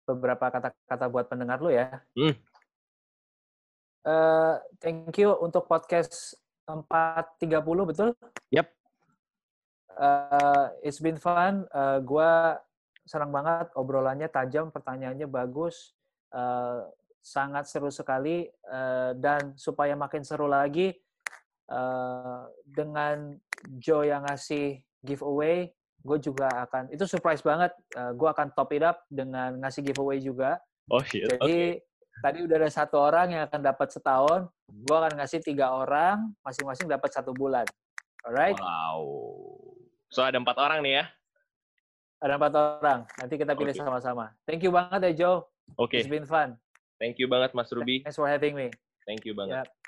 beberapa kata-kata buat pendengar lu ya. Hmm. Eh, thank you untuk podcast 430, betul? Yap. Eh, it's been fun. Eh, gua senang banget obrolannya tajam, pertanyaannya bagus, eh, sangat seru sekali. Eh, dan supaya makin seru lagi, eh, dengan Joe yang ngasih giveaway, gue juga akan itu surprise banget. Eh, gue akan top it up dengan ngasih giveaway juga. Oh shit. Jadi tadi udah ada satu orang yang akan dapat setahun. Gue akan ngasih tiga orang, masing-masing dapat satu bulan. Alright? Wow. So ada empat orang nih ya. Ada empat orang. Nanti kita pilih Oke. sama-sama. Thank you banget ya Joe. Oke, It's been fun. thank you banget Mas Ruby. Thanks for having me. Thank you banget. Ya.